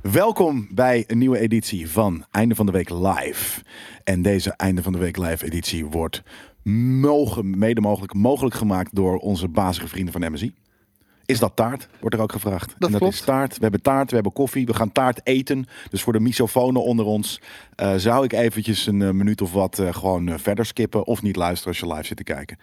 Welkom bij een nieuwe editie van Einde van de Week Live. En deze Einde van de Week Live editie wordt mogen, mede mogelijk, mogelijk gemaakt door onze bazige vrienden van MSI. Is dat taart? Wordt er ook gevraagd. Dat en dat klopt. is taart. We hebben taart, we hebben koffie, we gaan taart eten. Dus voor de misofonen onder ons eh, zou ik eventjes een eh, minuut of wat eh, gewoon verder skippen. Of niet luisteren als je live zit te kijken.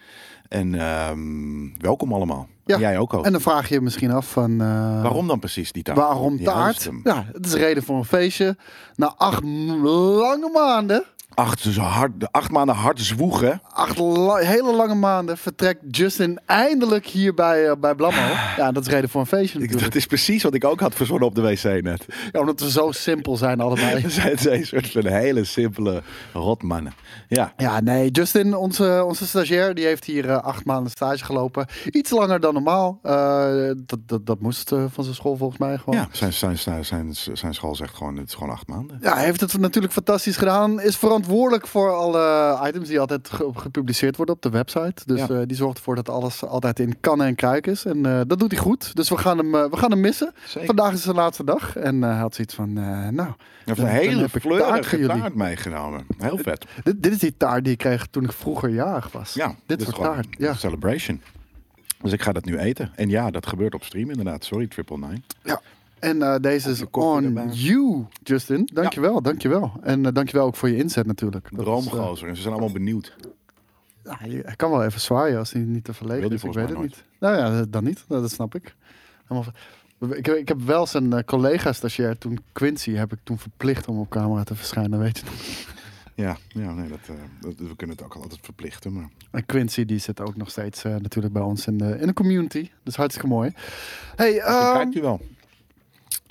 En ehm, welkom allemaal. Ja, Jij ook al. En dan vraag je je misschien af van... Waarom dan precies die taart? Waarom taart? Ja, het is reden voor een feestje. Na acht lange maanden, Acht, dus hard, de acht maanden hard zwoegen. acht la- hele lange maanden, vertrekt Justin eindelijk hier bij, eh, bij Blammo. Ja, dat is reden voor een feestje Ik, dat is precies wat ik ook had verzonnen op de wc net. Ja, omdat we zo simpel zijn allebei. Het zijn twee soort van hele simpele rotmannen. Ja, Ja, nee, Justin, onze, onze stagiair, die heeft hier eh, acht maanden stage gelopen. Iets langer dan normaal. Eh, dat, dat, dat moest van zijn school volgens mij gewoon. ja zijn, zijn, zijn, zijn, zijn school zegt gewoon, het is gewoon acht maanden. Ja, hij heeft het natuurlijk fantastisch gedaan. Is verantwoordelijk voor alle items die altijd ge- gepubliceerd worden op de website. Dus Ja. eh, die zorgt ervoor dat alles altijd in kannen en kruik is. En eh, dat doet hij goed. Dus we gaan hem, eh, we gaan hem missen. Zeker. Vandaag is zijn laatste dag. En hij had zoiets van, nou... Hij een hele taart fleurige taart meegenomen. Heel vet. Dit, dit is die taart die ik kreeg toen ik vroeger jarig was. Ja, dit is soort taart. Ja. Celebration. Dus ik ga dat nu eten. En ja, dat gebeurt op stream inderdaad. Sorry, Triple Nine. ja. En eh, deze is on erbij. you, Justin. Dankjewel, dankjewel. En eh, dankjewel ook voor je inzet natuurlijk. Is, eh, Droomgozer. En ze zijn allemaal benieuwd. Ja, hij kan wel even zwaaien als hij niet te verlegen is. Ik weet het niet. Nou ja, dan niet. Nou, Dat snap ik. Ik, ik heb wel zijn eh, collega-stagiair toen, Quincy, heb ik toen verplicht om op camera te verschijnen, weet je nog. Ja, ja nee, dat, dat, we kunnen het ook altijd verplichten. Maar En Quincy die zit ook nog steeds natuurlijk bij ons in de, in de community. Dus hartstikke mooi. Hey, ehm, kijkt u wel.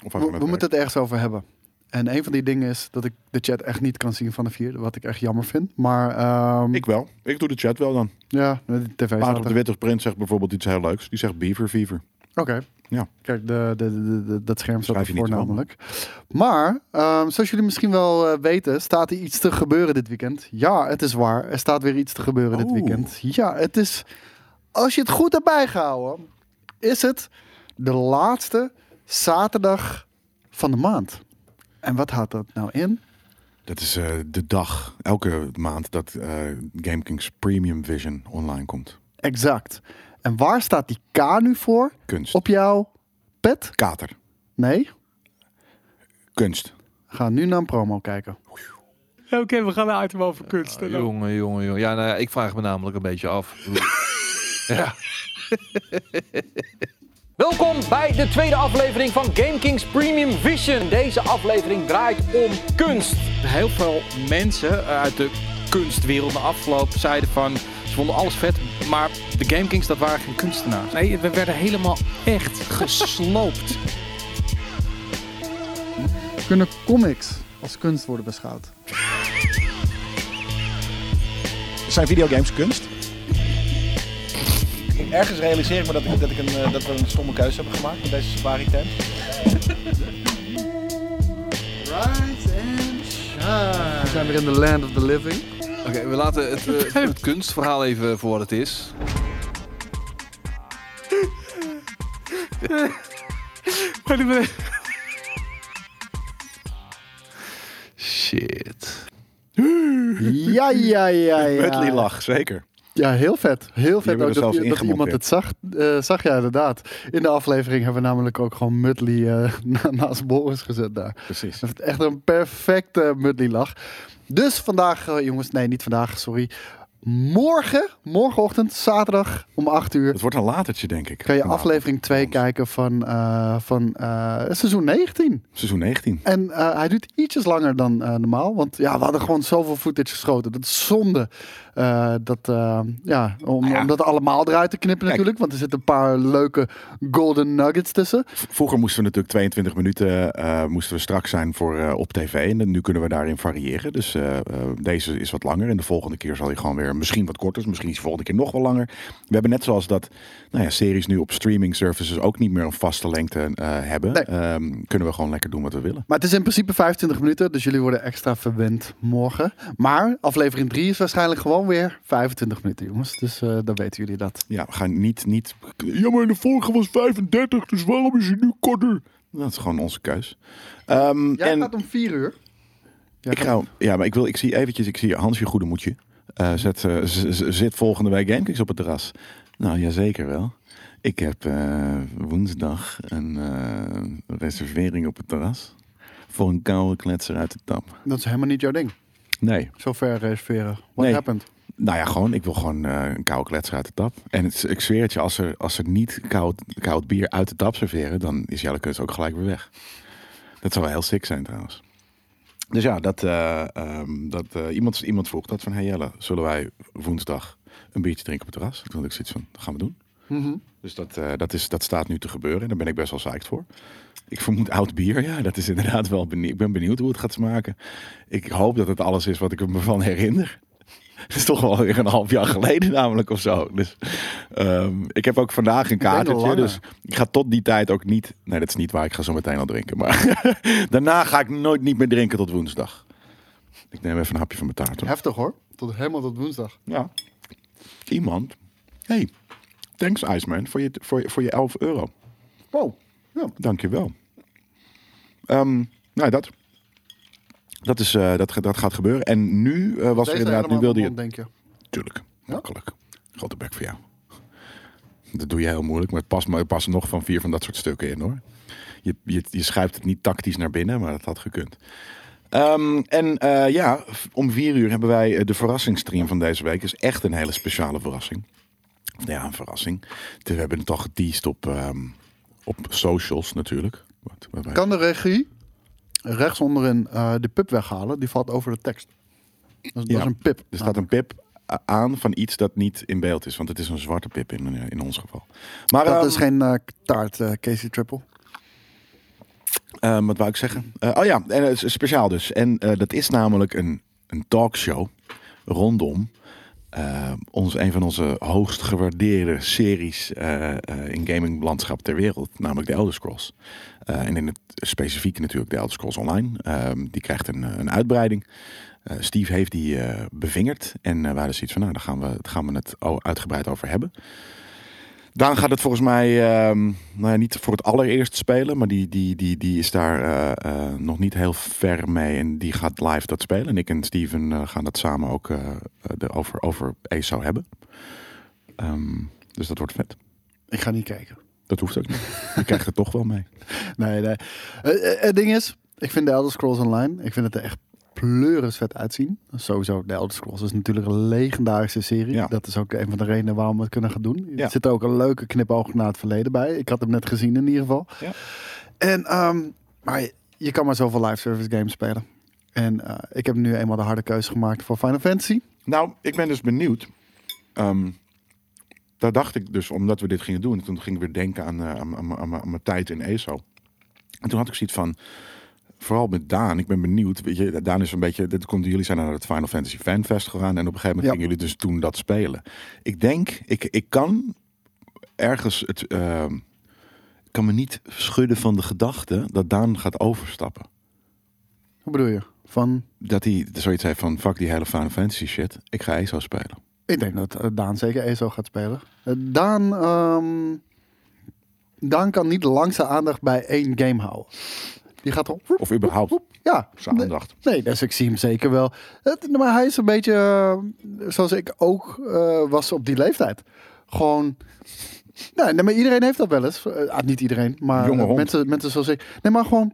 Of we, we moeten het ergens over hebben. En een van die dingen is dat ik de chat echt niet kan zien vanaf hier. Wat ik echt jammer vind. Maar ehm, Ik wel. Ik doe de chat wel dan. ja, de tv staat op de. Witte Prins zegt bijvoorbeeld iets heel leuks. Die zegt Beaver Fever. Oké. Ja. Kijk, de, de, de, de- dat scherm staat Schrijf je ervoor niet namelijk. Maar, ehm, zoals jullie misschien wel eh, weten, staat er iets te gebeuren dit weekend. Ja, het is waar. Er staat weer iets te gebeuren dit Oeh. weekend. Ja, het is... Als je het goed hebt bijgehouden, is het de laatste zaterdag van de maand. En wat houdt dat nou in? Dat is eh, de dag, elke maand, dat eh GameKings Premium Vision online komt. Exact. En waar staat die K nu voor? Kunst. Op jouw pet? Kater. Nee? Kunst. Ga nu naar een promo kijken. Oké, we gaan naar item over kunst. Jongen, jongen, jongen. Ja, nou ja, ik vraag me namelijk een beetje af. Ja. Welkom bij de tweede aflevering van GameKings Premium Vision. Deze aflevering draait om kunst. Heel veel mensen eh, uit de kunstwereld na afloop zeiden van... Ze vonden alles vet, maar de GameKings, dat waren geen kunstenaars. Nee, we werden helemaal echt gesloopt. Kunnen comics als kunst worden beschouwd? Zijn videogames kunst? Ergens realiseer ik me dat, ik, dat, ik een, eh, dat we een stomme keuze hebben gemaakt met deze safari tent. Rise and shine. We zijn weer in the land of the living. Oké, we laten het, eh, het kunstverhaal even voor wat het is. Shit. Ja, ja, ja, ja. Medley lach, zeker. Ja, heel vet. Heel vet ook dat, dat iemand het zag. eh, zag ja, inderdaad. In de aflevering hebben we namelijk ook gewoon Mudley eh, na- naast Boris gezet daar. Precies. Dat echt een perfecte Mudley lach. Dus vandaag, eh, jongens, nee, niet vandaag, sorry. Morgen, morgenochtend, zaterdag om 8 uur. Het wordt een latertje, denk ik. Kan je vanavond. aflevering 2 Voor ons. kijken van, van seizoen 19. Seizoen 19. En hij duurt ietsjes langer dan normaal. Want ja, we hadden gewoon zoveel footage geschoten. Dat is zonde. Eh, dat, eh, ja, om, ja. om dat allemaal eruit te knippen Kijk. natuurlijk. Want er zitten een paar leuke golden nuggets tussen. Vroeger moesten we natuurlijk 22 minuten eh, moesten we strak zijn voor op tv. En nu kunnen we daarin variëren. Dus deze is wat langer. En de volgende keer zal hij gewoon weer misschien wat korter. Misschien is de volgende keer nog wel langer. We hebben net zoals dat nou ja, series nu op streaming services ook niet meer een vaste lengte hebben. Nee. Ehm, kunnen we gewoon lekker doen wat we willen. Maar het is in principe 25 minuten. Dus jullie worden extra verwend morgen. Maar aflevering 3 is waarschijnlijk gewoon weer 25 minuten, jongens. Dus eh, dan weten jullie dat. Ja, we gaan niet, niet... Ja, maar de vorige was 35, dus waarom is hij nu korter? Dat is gewoon onze keus. Ehm, Jij en gaat om vier uur. Jij ik ga, ja, maar ik wil, ik zie eventjes, ik zie Hansje Goedemoedje. eh zet, eh, z- z- zit volgende week GameKings op het terras. Nou, ja, zeker wel. Ik heb woensdag een reservering op het terras. Voor een koude kletser uit de tap. Dat is helemaal niet jouw ding. Nee, Zo ver reserveren. What Nee. happened? Nou ja, gewoon, ik wil gewoon eh, een koude kletser uit de tap. En het, ik zweer het je, als er, als er niet koud, koud bier uit de tap serveren, dan is jouw keuze ook gelijk weer weg. Dat zou wel heel sick zijn trouwens. Dus ja, dat, eh, ehm, dat, eh, iemand, iemand vroeg dat van, hey Jelle, zullen wij woensdag een biertje drinken op het terras? Toen had ik zoiets van, dat gaan we doen. Mhm. Dus dat, dat, is, dat staat nu te gebeuren en daar ben ik best wel psyched voor. Ik vermoed oud bier, ja, dat is inderdaad wel benieuwd. Ik ben benieuwd hoe het gaat smaken. Ik hoop dat het alles is wat ik me van herinner. Het is toch wel weer een half jaar geleden namelijk of zo. Dus ehm, ik heb ook vandaag een kaartje. Dus ik ga tot die tijd ook niet... Nee, dat is niet waar. Ik ga zo meteen al drinken. Maar daarna ga ik nooit niet meer drinken tot woensdag. Ik neem even een hapje van mijn taart. Hoor. Heftig hoor. Tot, helemaal tot woensdag. Ja. Iemand. Hey, thanks Iceman voor je, voor, je, voor je 11 euro. Wow. Ja. Dankjewel. Ehm nou, dat. Dat, is, eh, dat, dat gaat gebeuren. En nu eh, was er inderdaad, nu wilde je... denk je. Tuurlijk, makkelijk. Grote bek voor jou. Dat doe je heel moeilijk, maar het past, maar passen nog van vier van dat soort stukken in hoor. Je, je, je schuift het niet tactisch naar binnen, maar dat had gekund. Ehm, en eh, ja, om vier uur hebben wij de verrassingsstream van deze week. Is echt een hele speciale verrassing. Ja, een verrassing. We hebben het al geteased op, ehm, op socials natuurlijk. Wat, Kan de regie rechts onderin eh, de pip weghalen? Die valt over de tekst. Dat, is- dat Ja. is een pip. Er staat een pip aan van iets dat niet in beeld is. Want het is een zwarte pip in, in ons geval. Maar Dat ehm, is geen eh, taart, eh, Casey Triple. Ehm, wat wou ik zeggen? Eh, oh ja, en, speciaal dus. En eh, dat is namelijk een, een talkshow rondom eh, ons, een van onze hoogst gewaardeerde series eh, eh, in gaminglandschap ter wereld, namelijk de Elder Scrolls. En in het specifiek natuurlijk de Elder Scrolls Online. Ehm, die krijgt een, een uitbreiding. Steve heeft die bevingerd en we hadden zoiets van, nou, daar gaan we, daar gaan we het uitgebreid over hebben. Daan gaat het volgens mij ehm, nou ja, niet voor het allereerst spelen, maar die, die, die, die is daar eh, eh, nog niet heel ver mee en die gaat live dat spelen. En ik en Steven eh, gaan dat samen ook de over, over ESO hebben. Ehm, dus dat wordt vet. Ik ga niet kijken. Dat hoeft ook niet. Je krijgt het toch wel mee. Nee, nee. Het ding is, ik vind de Elder Scrolls Online, ik vind het er echt pleuris vet uitzien. Sowieso, de Elder Scrolls is natuurlijk een legendarische serie. Ja. Dat is ook een van de redenen waarom we het kunnen gaan doen. Ja. Er zit ook een leuke knipoog naar het verleden bij. Ik had hem net gezien in ieder geval. Ja. En, ehm, maar je, je kan maar zoveel live service games spelen. En eh, ik heb nu eenmaal de harde keuze gemaakt voor Final Fantasy. Nou, ik ben dus benieuwd. Ehm, daar dacht ik dus, omdat we dit gingen doen, toen ging ik weer denken aan, eh, aan, aan, aan- aan mijn tijd in ESO. En toen had ik zoiets van, vooral met Daan, ik ben benieuwd. Weet je, Daan is een beetje, dit komt, jullie zijn naar het Final Fantasy Fanfest gegaan en op een gegeven moment Ja. gingen jullie dus toen dat spelen. Ik denk, ik, ik kan ergens het, ehm, ik kan me niet schudden van de gedachte dat Daan gaat overstappen. Hoe bedoel je? Van, Dat hij zoiets heeft van, fuck die hele Final Fantasy shit, ik ga ESO spelen. ik denk dat eh, Daan zeker ESO gaat spelen. Eh, Daan, ehm, Daan kan niet lang zijn aandacht bij één game houden. Die gaat er Of überhaupt Ja, zijn nee, aandacht. nee, dus ik zie hem zeker wel. Het, maar hij is een beetje eh, zoals ik ook eh, was op die leeftijd. Gewoon. Nee, nee, maar iedereen heeft dat wel eens. Eh, ah, niet iedereen, maar Jonge mensen, mensen zoals ik. Nee, maar gewoon.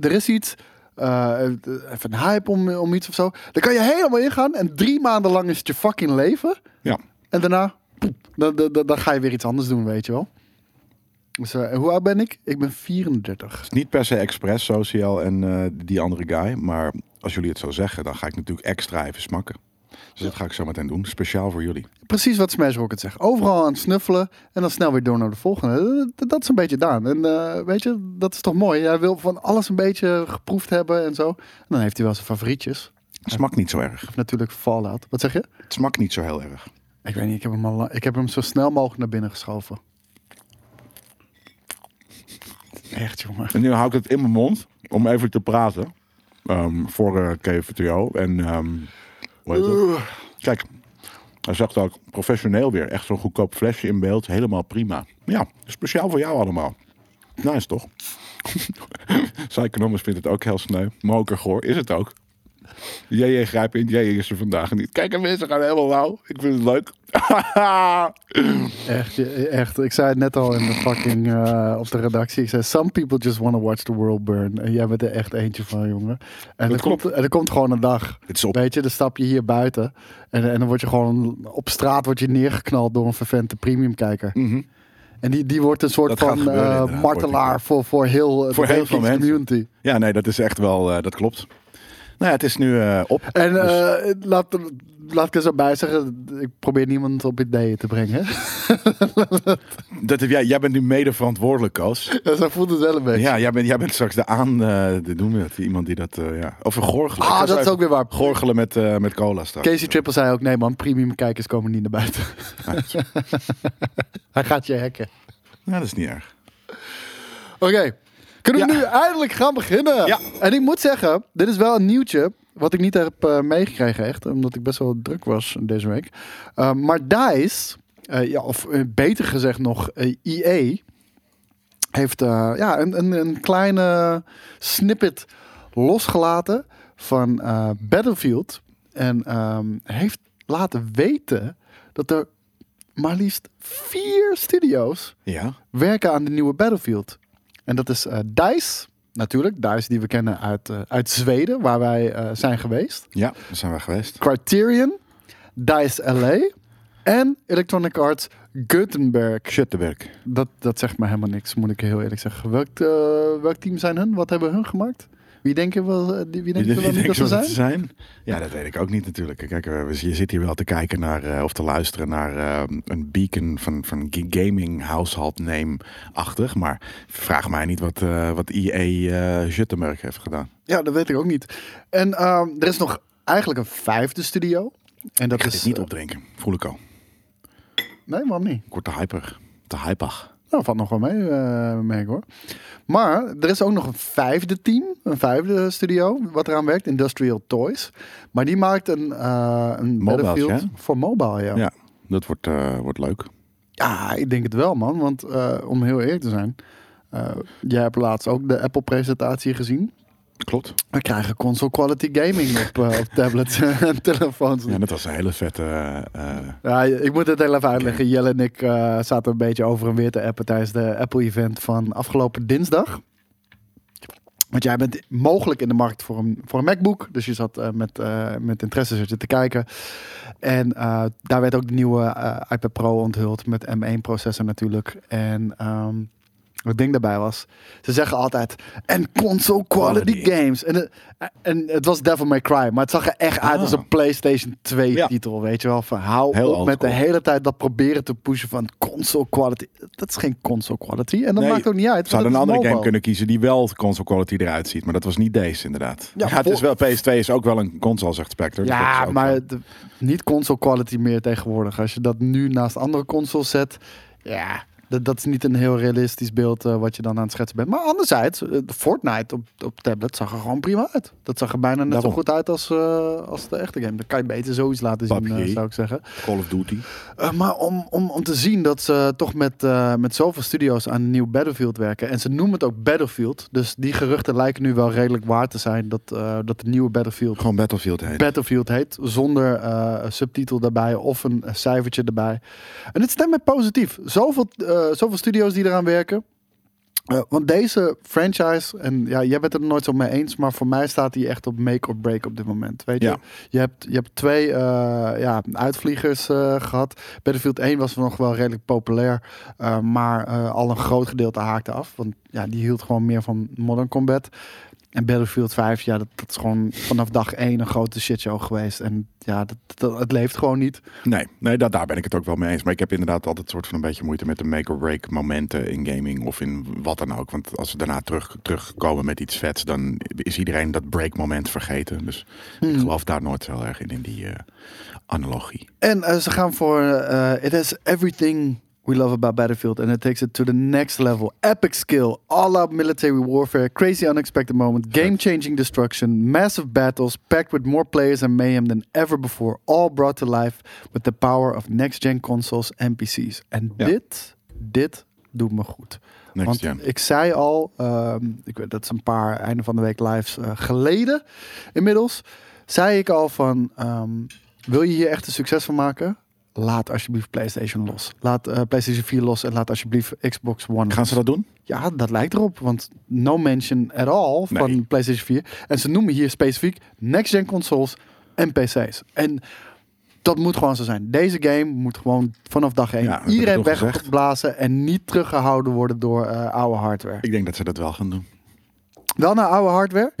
er is iets. even een hype om, om iets of zo. Dan kan je helemaal ingaan. En drie maanden lang is het je fucking leven. Ja. En daarna. poep, dan, dan, dan- dan ga je weer iets anders doen, weet je wel. Dus, eh, hoe oud ben ik? Ik ben 34. is niet per se expres Social en eh, die andere guy. Maar als jullie het zo zeggen, dan ga ik natuurlijk extra even smakken. Dus dat ga ik zo meteen doen. Speciaal voor jullie. Precies wat Smash Rocket zegt. Overal aan het snuffelen en dan snel weer door naar de volgende. Dat, dat is een beetje Daan. En eh, weet je, dat is toch mooi. Hij wil van alles een beetje geproefd hebben en zo. En dan heeft hij wel zijn favorietjes. Het smaakt niet zo erg. Of natuurlijk Fallout. Wat zeg je? Het smaakt niet zo heel erg. Ik weet niet, ik heb hem, al, ik heb hem zo snel mogelijk naar binnen geschoven. Echt, jongen. En nu hou ik het in mijn mond om even te praten. ehm, voor eh KVTO. En ehm, hoe heet het? Kijk, hij zegt ook professioneel weer. Echt zo'n goedkoop flesje in beeld. Helemaal prima. Ja, speciaal voor jou allemaal. Nice toch? Psychonomus vindt het ook heel sneu. Mokergoor is het ook. JJ grijp in. JJ is er vandaag niet. Kijk, en mensen gaan helemaal lauw. Ik vind het leuk. Echt, echt. Ik zei het net al in de fucking eh, op de redactie. Ik zei, some people just want to watch the world burn. En jij bent er echt eentje van, jongen. En er, komt, er komt gewoon een dag. Weet je, dan stap je hier buiten. En, en dan word je gewoon op straat word je neergeknald door een vervente premiumkijker. Mhm. En die, die wordt een soort Dat van gebeuren, eh, martelaar voor, voor heel, Voor de heel veel community. Ja, nee, dat is echt wel, eh, dat klopt. Nou ja, het is nu eh, op. En Dus- eh, laat, laat ik er zo bij zeggen, ik probeer niemand op ideeën te brengen. dat heb jij, jij bent nu mede verantwoordelijk, Koos. Ja, zo voelt het wel een beetje. Ja, jij bent, jij bent straks de aan... eh de, we het, iemand die dat... ja. Of een gorgelen. Ah, dat is ook weer waar. Gorgelen met, met cola straks. Casey Triple zei ook, nee man, premium kijkers komen niet naar buiten. Hij gaat je hacken. Ja, dat is niet erg. Oké, kunnen we nu eindelijk gaan beginnen? Ja. En ik moet zeggen, dit is wel een nieuwtje. Wat ik niet heb eh, meegekregen echt. Omdat ik best wel druk was deze week. Uh, maar DICE, eh, ja, of eh, beter gezegd nog eh, EA... heeft eh, ja, een, een, een kleine snippet losgelaten van eh, Battlefield. En ehm, heeft laten weten dat er maar liefst vier studio's Ja. werken aan de nieuwe Battlefield. En dat is eh DICE, natuurlijk. DICE die we kennen uit, eh, uit Zweden, waar wij eh, zijn geweest. Ja, daar zijn we geweest. Criterion, DICE LA en Electronic Arts Gothenburg. Schuttenberg. Dat, dat zegt me helemaal niks, moet ik heel eerlijk zeggen. Welk, welk team zijn hun? Wat hebben hun gemaakt? Wie denken we, eh, wie denken we wel dat ze zijn? zijn? Ja, dat weet ik ook niet natuurlijk. Kijk, eh, je zit hier wel te kijken naar, eh, of te luisteren naar eh, een beacon van, van gaming household name-achtig. Maar vraag mij niet wat, wat EA Juttenberg heeft gedaan. Ja, dat weet ik ook niet. En ehm, er is nog eigenlijk een vijfde studio. En dat Ik ga is dit niet opdrinken, voel ik al. Nee, waarom niet? Ik word te hyper. Te hypag. Nou, valt nog wel mee, eh merk hoor. Maar er is ook nog een vijfde team, een vijfde studio, wat eraan werkt, Industrial Toys. Maar die maakt een, eh een Mobiles, Battlefield ja? voor mobile, ja. ja. Ja, dat wordt, eh, wordt leuk. ik denk het wel, man. Want om heel eerlijk te zijn, jij hebt laatst ook de Apple-presentatie gezien. Klopt. We krijgen console quality gaming op, eh, op tablets en telefoons. Ja, dat was een hele vette... eh, eh, Ja, ik moet het heel even uitleggen. Jelle en ik zaten een beetje over en weer te appen tijdens de Apple-event van afgelopen dinsdag. Want jij bent mogelijk in de markt voor een, voor een MacBook. Dus je zat met, eh, met interesse zat je te kijken. En daar werd ook de nieuwe iPad Pro onthuld met M1-processor natuurlijk. En ehm het ding daarbij was, ze zeggen altijd, en console quality, Quality. games. En, het- en het was Devil May Cry, maar het zag er echt uit Ah. als een PlayStation 2 Ja. titel, weet je wel. Van, hou Heel op met de hele tijd dat proberen te pushen van console quality. Dat is geen console quality en dat Nee, maakt ook niet uit. Ze hadden een andere game kunnen kiezen die wel console quality eruit ziet. Maar dat was niet deze inderdaad. Ja, Ja, het is wel, PS2 is ook wel een console, zegt Spectre. dus Ja, maar de- niet console quality meer tegenwoordig. Als je dat nu naast andere consoles zet, ja, dat, dat is niet een heel realistisch beeld eh, wat je dan aan het schetsen bent. Maar anderzijds, eh, Fortnite op, op tablet zag er gewoon prima uit. Dat zag er bijna net Daarom. zo goed uit als, eh, als de echte game. Dan kan je beter zoiets laten zien, zou ik zeggen. Call of Duty. Maar om, om, om te zien dat ze toch met, met zoveel studio's aan een nieuw Battlefield werken. En ze noemen het ook Battlefield. Dus die geruchten lijken nu wel redelijk waar te zijn dat, dat de nieuwe Battlefield Gewoon Battlefield heet. Battlefield heet. Zonder een subtitel daarbij of een cijfertje erbij. En het stemt mij positief. Zoveel, zoveel studio's die eraan werken. Eh, want deze franchise, en ja, jij bent het er nooit zo mee eens, maar voor mij staat die echt op make or break op dit moment. Weet je, Ja. je, hebt, je hebt twee eh, ja, uitvliegers eh, gehad. Battlefield 1 was nog wel redelijk populair, eh, maar eh, al een groot gedeelte haakte af. Want ja, die hield gewoon meer van Modern Combat. En Battlefield 5, ja, dat, dat is gewoon vanaf dag 1 een grote shitshow geweest. En ja, dat, dat, het leeft gewoon niet. Nee, nee dat, daar ben ik het ook wel mee eens. Maar ik heb inderdaad altijd soort van een beetje moeite met de make-or-break momenten in gaming of in wat dan ook. Want als we daarna terug, terugkomen met iets vets, dan is iedereen dat break moment vergeten. Dus ik Hmm. geloof daar nooit heel erg in, in die eh, analogie. En eh, ze gaan voor eh, It has everything we love about Battlefield and it takes it to the next level. Epic skill, all-out military warfare, crazy unexpected moment, game-changing destruction, massive battles packed with more players and mayhem than ever before, all brought to life with the power of next-gen consoles en PC's. En Ja. dit, dit doet me goed. Next Want gen. ik zei al, ehm, ik weet, dat is een paar einde van de week lives eh, geleden inmiddels, zei ik al van, ehm, wil je hier echt een succes van maken? Laat alsjeblieft PlayStation los. Laat eh, PlayStation 4 los en laat alsjeblieft Xbox One Gaan ze dat doen? Ja, dat lijkt erop. Want no mention at all van. PlayStation 4. En ze noemen hier specifiek next-gen consoles en PC's. En dat moet gewoon zo zijn. Deze game moet gewoon vanaf dag 1 Ja, dat heb ik iedereen wegblazen en niet teruggehouden worden door eh, oude hardware. Ik denk dat ze dat wel gaan doen. Wel naar oude hardware?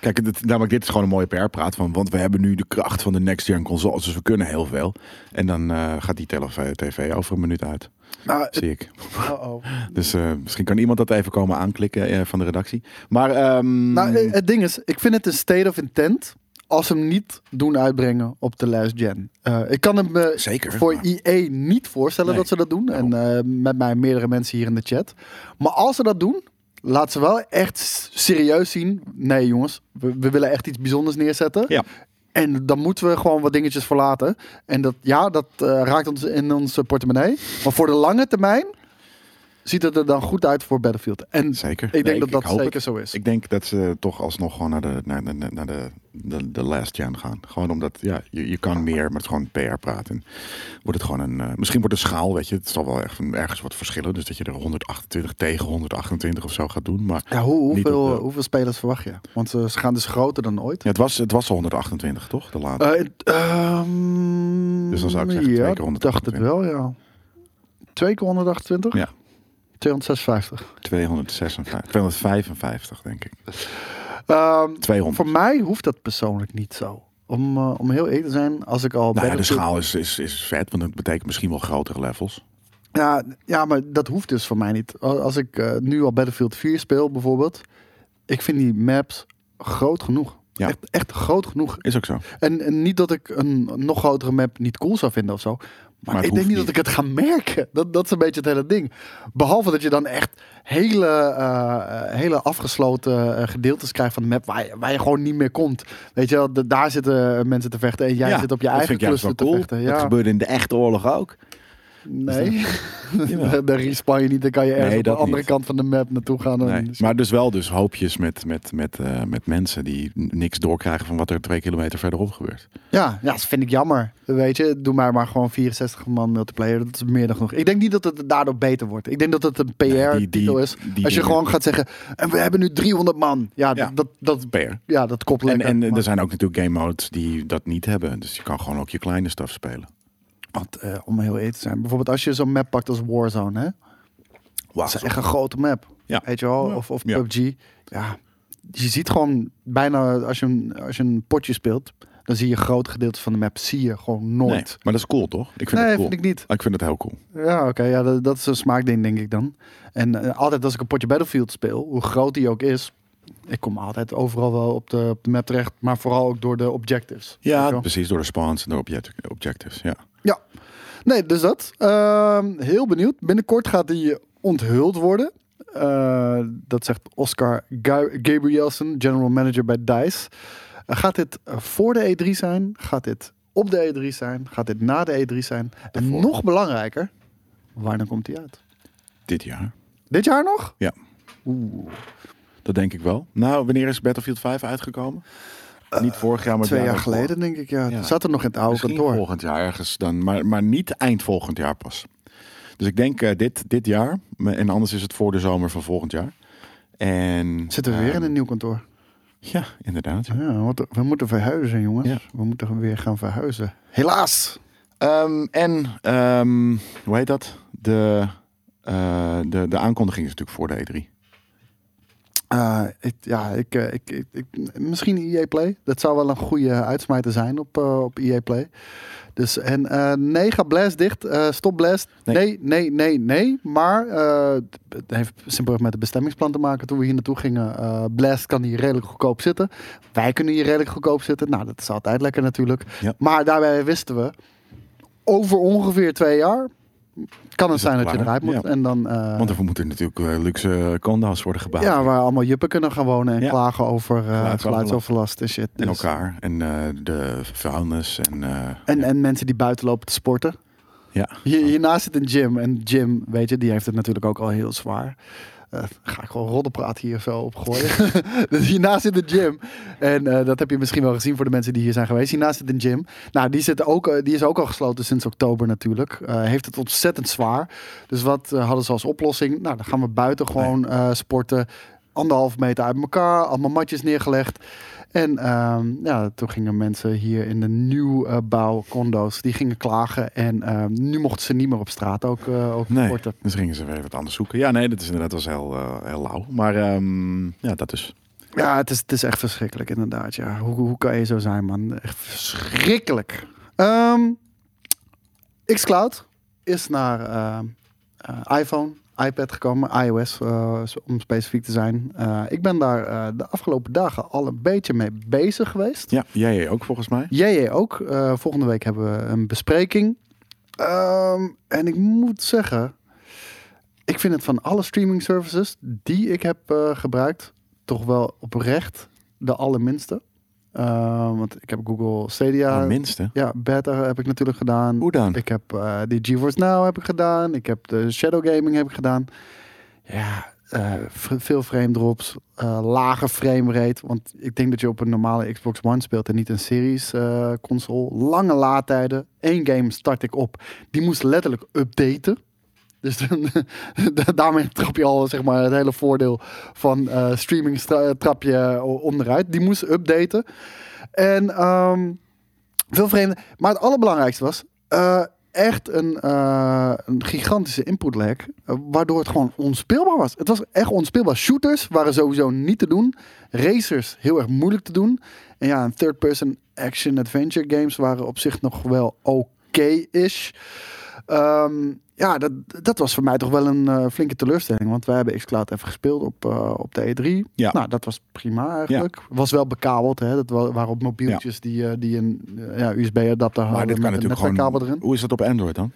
Kijk, het, namelijk dit is gewoon een mooie PR-praat van, want we hebben nu de kracht van de next gen consoles, dus we kunnen heel veel. En dan eh, gaat die tv over een minuut uit, Nou, zie ik. oh-oh. Dus eh, misschien kan iemand dat even komen aanklikken eh, van de redactie. Maar ehm, nou, eh, het ding is, ik vind het een state of intent als ze hem niet doen uitbrengen op de last gen. Eh, ik kan hem me zeker. voor maar- EA niet voorstellen Nee, dat ze dat doen. En eh, met mij meerdere mensen hier in de chat. Maar als ze dat doen, laat ze wel echt serieus zien. Nee jongens, we, we willen echt iets bijzonders neerzetten. Ja. En dan moeten we gewoon wat dingetjes verlaten. En dat, ja, dat eh, raakt ons in onze portemonnee. Maar voor de lange termijn ziet het er dan goed uit voor Battlefield. En Zeker. ik denk Nee, dat dat zeker het. zo is. Ik denk dat ze toch alsnog gewoon naar de, naar de, naar de, de, de last gen gaan. Gewoon omdat, ja, je, je kan meer, maar het is gewoon PR praten. Wordt het gewoon een, eh, misschien wordt de schaal, weet je, het zal wel echt ergens wat verschillen. Dus dat je er 128 tegen 128 of zo gaat doen. Maar Ja, hoe, hoeveel, de- hoeveel spelers verwacht je? Want ze, ze gaan dus groter dan ooit. ja, het, was, het was al 128, toch? De laatste. Eh, ehm, Dus dan zou ik zeggen twee ja, ik dacht het 128. wel, ja. Twee keer 128? Ja. 256. 256, 255, denk ik. 200. voor mij hoeft dat persoonlijk niet zo. Om, eh, om heel eerlijk te zijn, als ik al... Nou ja, de schaal is, is, is vet, want dat betekent misschien wel grotere levels. Ja, ja, maar dat hoeft dus voor mij niet. Als ik eh, nu al Battlefield 4 speel bijvoorbeeld. Ik vind die maps groot genoeg. Ja. Echt, echt groot genoeg. Is ook zo. En, en niet dat ik een nog grotere map niet cool zou vinden of zo. Maar, ik denk niet dat ik het ga merken. Dat, dat is een beetje het hele ding. Behalve dat je dan echt hele, eh, eh, hele afgesloten eh, gedeeltes krijgt van de map waar je, waar je gewoon niet meer komt. Weet je wel, de- daar zitten mensen te vechten en jij Ja, zit op je dat eigen cluster te cool. vechten. Dat Ja, gebeurde in de echte oorlog ook. Nee. Daar respawn je niet, dan kan je ergens Nee, op de andere niet. kant van de map naartoe gaan. en- Nee. Maar dus wel dus hoopjes met, met, met, eh, met mensen die niks doorkrijgen van wat er twee kilometer verderop gebeurt. Ja, ja, dat vind ik jammer. Weet je, doe maar maar gewoon 64 man multiplayer. Dat is meer dan genoeg. Ik denk niet dat het daardoor beter wordt. Ik denk dat het een PR-titel is. die Als je gewoon gaat zeggen, en we hebben nu 300 man. Ja, Ja. dat, dat, PR. ja, dat kopt En, en maar- er zijn ook natuurlijk game modes die dat niet hebben. Dus je kan gewoon ook je kleine stuff spelen. Want eh, om heel eerlijk te zijn, bijvoorbeeld als je zo'n map pakt als Warzone, hè? Wauw. Dat is echt een grote map. Ja. Weet je wel? Ja. Of, of Ja. PUBG. Ja, je ziet gewoon bijna als je, een, als je een potje speelt, dan zie je grote gedeeltes van de map zie je gewoon nooit. Nee, maar dat is cool toch? Ik vind Nee, het cool. vind ik niet. Ik vind het heel cool. Ja, oké. ja, dat, dat is een smaakding, denk ik dan. En eh, altijd als ik een potje Battlefield speel, hoe groot die ook is, ik kom altijd overal wel op de, op de map terecht, maar vooral ook door de objectives. Ja, precies. Door de spawns en de object- objectives. Ja. Ja. Nee, dus dat. Ehm, heel benieuwd. Binnenkort gaat die onthuld worden. Eh, dat zegt Oscar Ga- Gabrielsen, general manager bij DICE. Eh, gaat dit voor de E3 zijn? Gaat dit op de E3 zijn? Gaat dit na de E3 zijn? En nog belangrijker, wanneer komt die uit? Dit jaar. Dit jaar nog? Ja. Oeh. Dat denk ik wel. Nou, wanneer is Battlefield 5 uitgekomen? Niet vorig jaar, maar Twee jaar geleden, denk ik. Ja. Zat er nog in het oude Misschien kantoor. volgend jaar ergens dan, maar, maar niet eind volgend jaar pas. Dus ik denk eh, dit, dit jaar, en anders is het voor de zomer van volgend jaar. En, Zitten we weer in ehm, een nieuw kantoor? Ja, inderdaad. ja. Ja, we moeten- verhuizen, jongens. Ja. We moeten weer gaan verhuizen. Helaas. Ehm, en, ehm, hoe heet dat? De, eh, de, de aankondiging is natuurlijk voor de E3. Eh, ik, ja, ik, eh, ik, ik, ik- misschien EA Play. Dat zou wel een goede uitsmijter zijn op, eh, op EA Play. Dus, en nee, ga Blast dicht. Stop Blast. Nee. Nee, nee, nee, nee. Maar het heeft simpelweg met het bestemmingsplan te maken toen we hier naartoe gingen. Blast kan hier redelijk goedkoop zitten. Wij kunnen hier redelijk goedkoop zitten. Nou, dat is altijd lekker natuurlijk. Ja. Maar daarbij wisten we, over ongeveer twee jaar kan het zijn dat je eruit moet. Ja. En dan, eh, Want er moeten natuurlijk eh, luxe condo's worden gebouwd. ja, waar allemaal juppen kunnen gaan wonen en Ja. klagen over eh, Geluidsoverlast. en shit. En Dus- elkaar. En eh, de vuilnis. En, eh, En, ja. en mensen die buiten lopen te sporten. Ja. Hier, hiernaast zit een Jim. En Jim, weet je, die heeft het natuurlijk ook al heel zwaar. Eh, ga ik gewoon roddelpraat hier zo opgooien. dus hiernaast zit een gym. En eh, dat heb je misschien wel gezien voor de mensen die hier zijn geweest. Hiernaast zit een gym. Nou, die, zit ook, eh, die is ook al gesloten sinds oktober natuurlijk. Heeft het ontzettend zwaar. Dus wat hadden ze als oplossing? Nou, dan gaan we buiten gewoon sporten. Anderhalf meter uit elkaar. Allemaal matjes neergelegd. En ehm, ja, toen gingen mensen hier in de nieuwbouw condo's, die gingen klagen. En ehm, nu mochten ze niet meer op straat ook, ook Nee, sporten. dus gingen ze weer wat anders zoeken. Ja, nee, dat is inderdaad was heel, eh, heel lauw. Maar ehm, ja, dat is. Ja, het is, het is echt verschrikkelijk inderdaad. Ja. Hoe, hoe kan je zo zijn, man? Echt verschrikkelijk. Ehm xCloud is naar eh, iPhone, iPad gekomen, iOS eh, om specifiek te zijn. Eh, ik ben daar eh, de afgelopen dagen al een beetje mee bezig geweest. Ja, jij ook volgens mij. Jij ook. Volgende week hebben we een bespreking. Ehm, en ik moet zeggen, ik vind het van alle streaming services die ik heb gebruikt, toch wel oprecht de allerminste. Ehm, want ik heb Google Stadia. Minste. Ja, beta heb ik natuurlijk gedaan. Hoe dan? Ik heb eh die GeForce Now heb ik gedaan. Ik heb de Shadow Gaming heb ik gedaan. Ja, eh, veel frame drops, eh, lage frame rate. Want ik denk dat je op een normale Xbox One speelt en niet een series eh, console. Lange laadtijden. Eén game start ik op. Die moest letterlijk updaten. Dus daarmee trap je al zeg maar, het hele voordeel van eh, streaming stra- trap je onderuit. Die moest updaten. En ehm, veel vreemde. Maar het allerbelangrijkste was eh, echt een, eh, een gigantische input lag. eh, waardoor het gewoon onspeelbaar was. Het was echt onspeelbaar. Shooters waren sowieso niet te doen. Racers heel erg moeilijk te doen. En ja, een third-person action-adventure games waren op zich nog wel oké-ish. Ehm, ja, dat, dat was voor mij toch wel een eh, flinke teleurstelling. Want wij hebben xCloud even gespeeld op, eh, op de E3. Ja. Nou, dat was prima eigenlijk. Was wel bekabeld. Hè? Dat wa- waren op mobieltjes die, eh, die een USB-adapter hadden Maar dit kan met natuurlijk gewoon. erin. Hoe is dat op Android dan?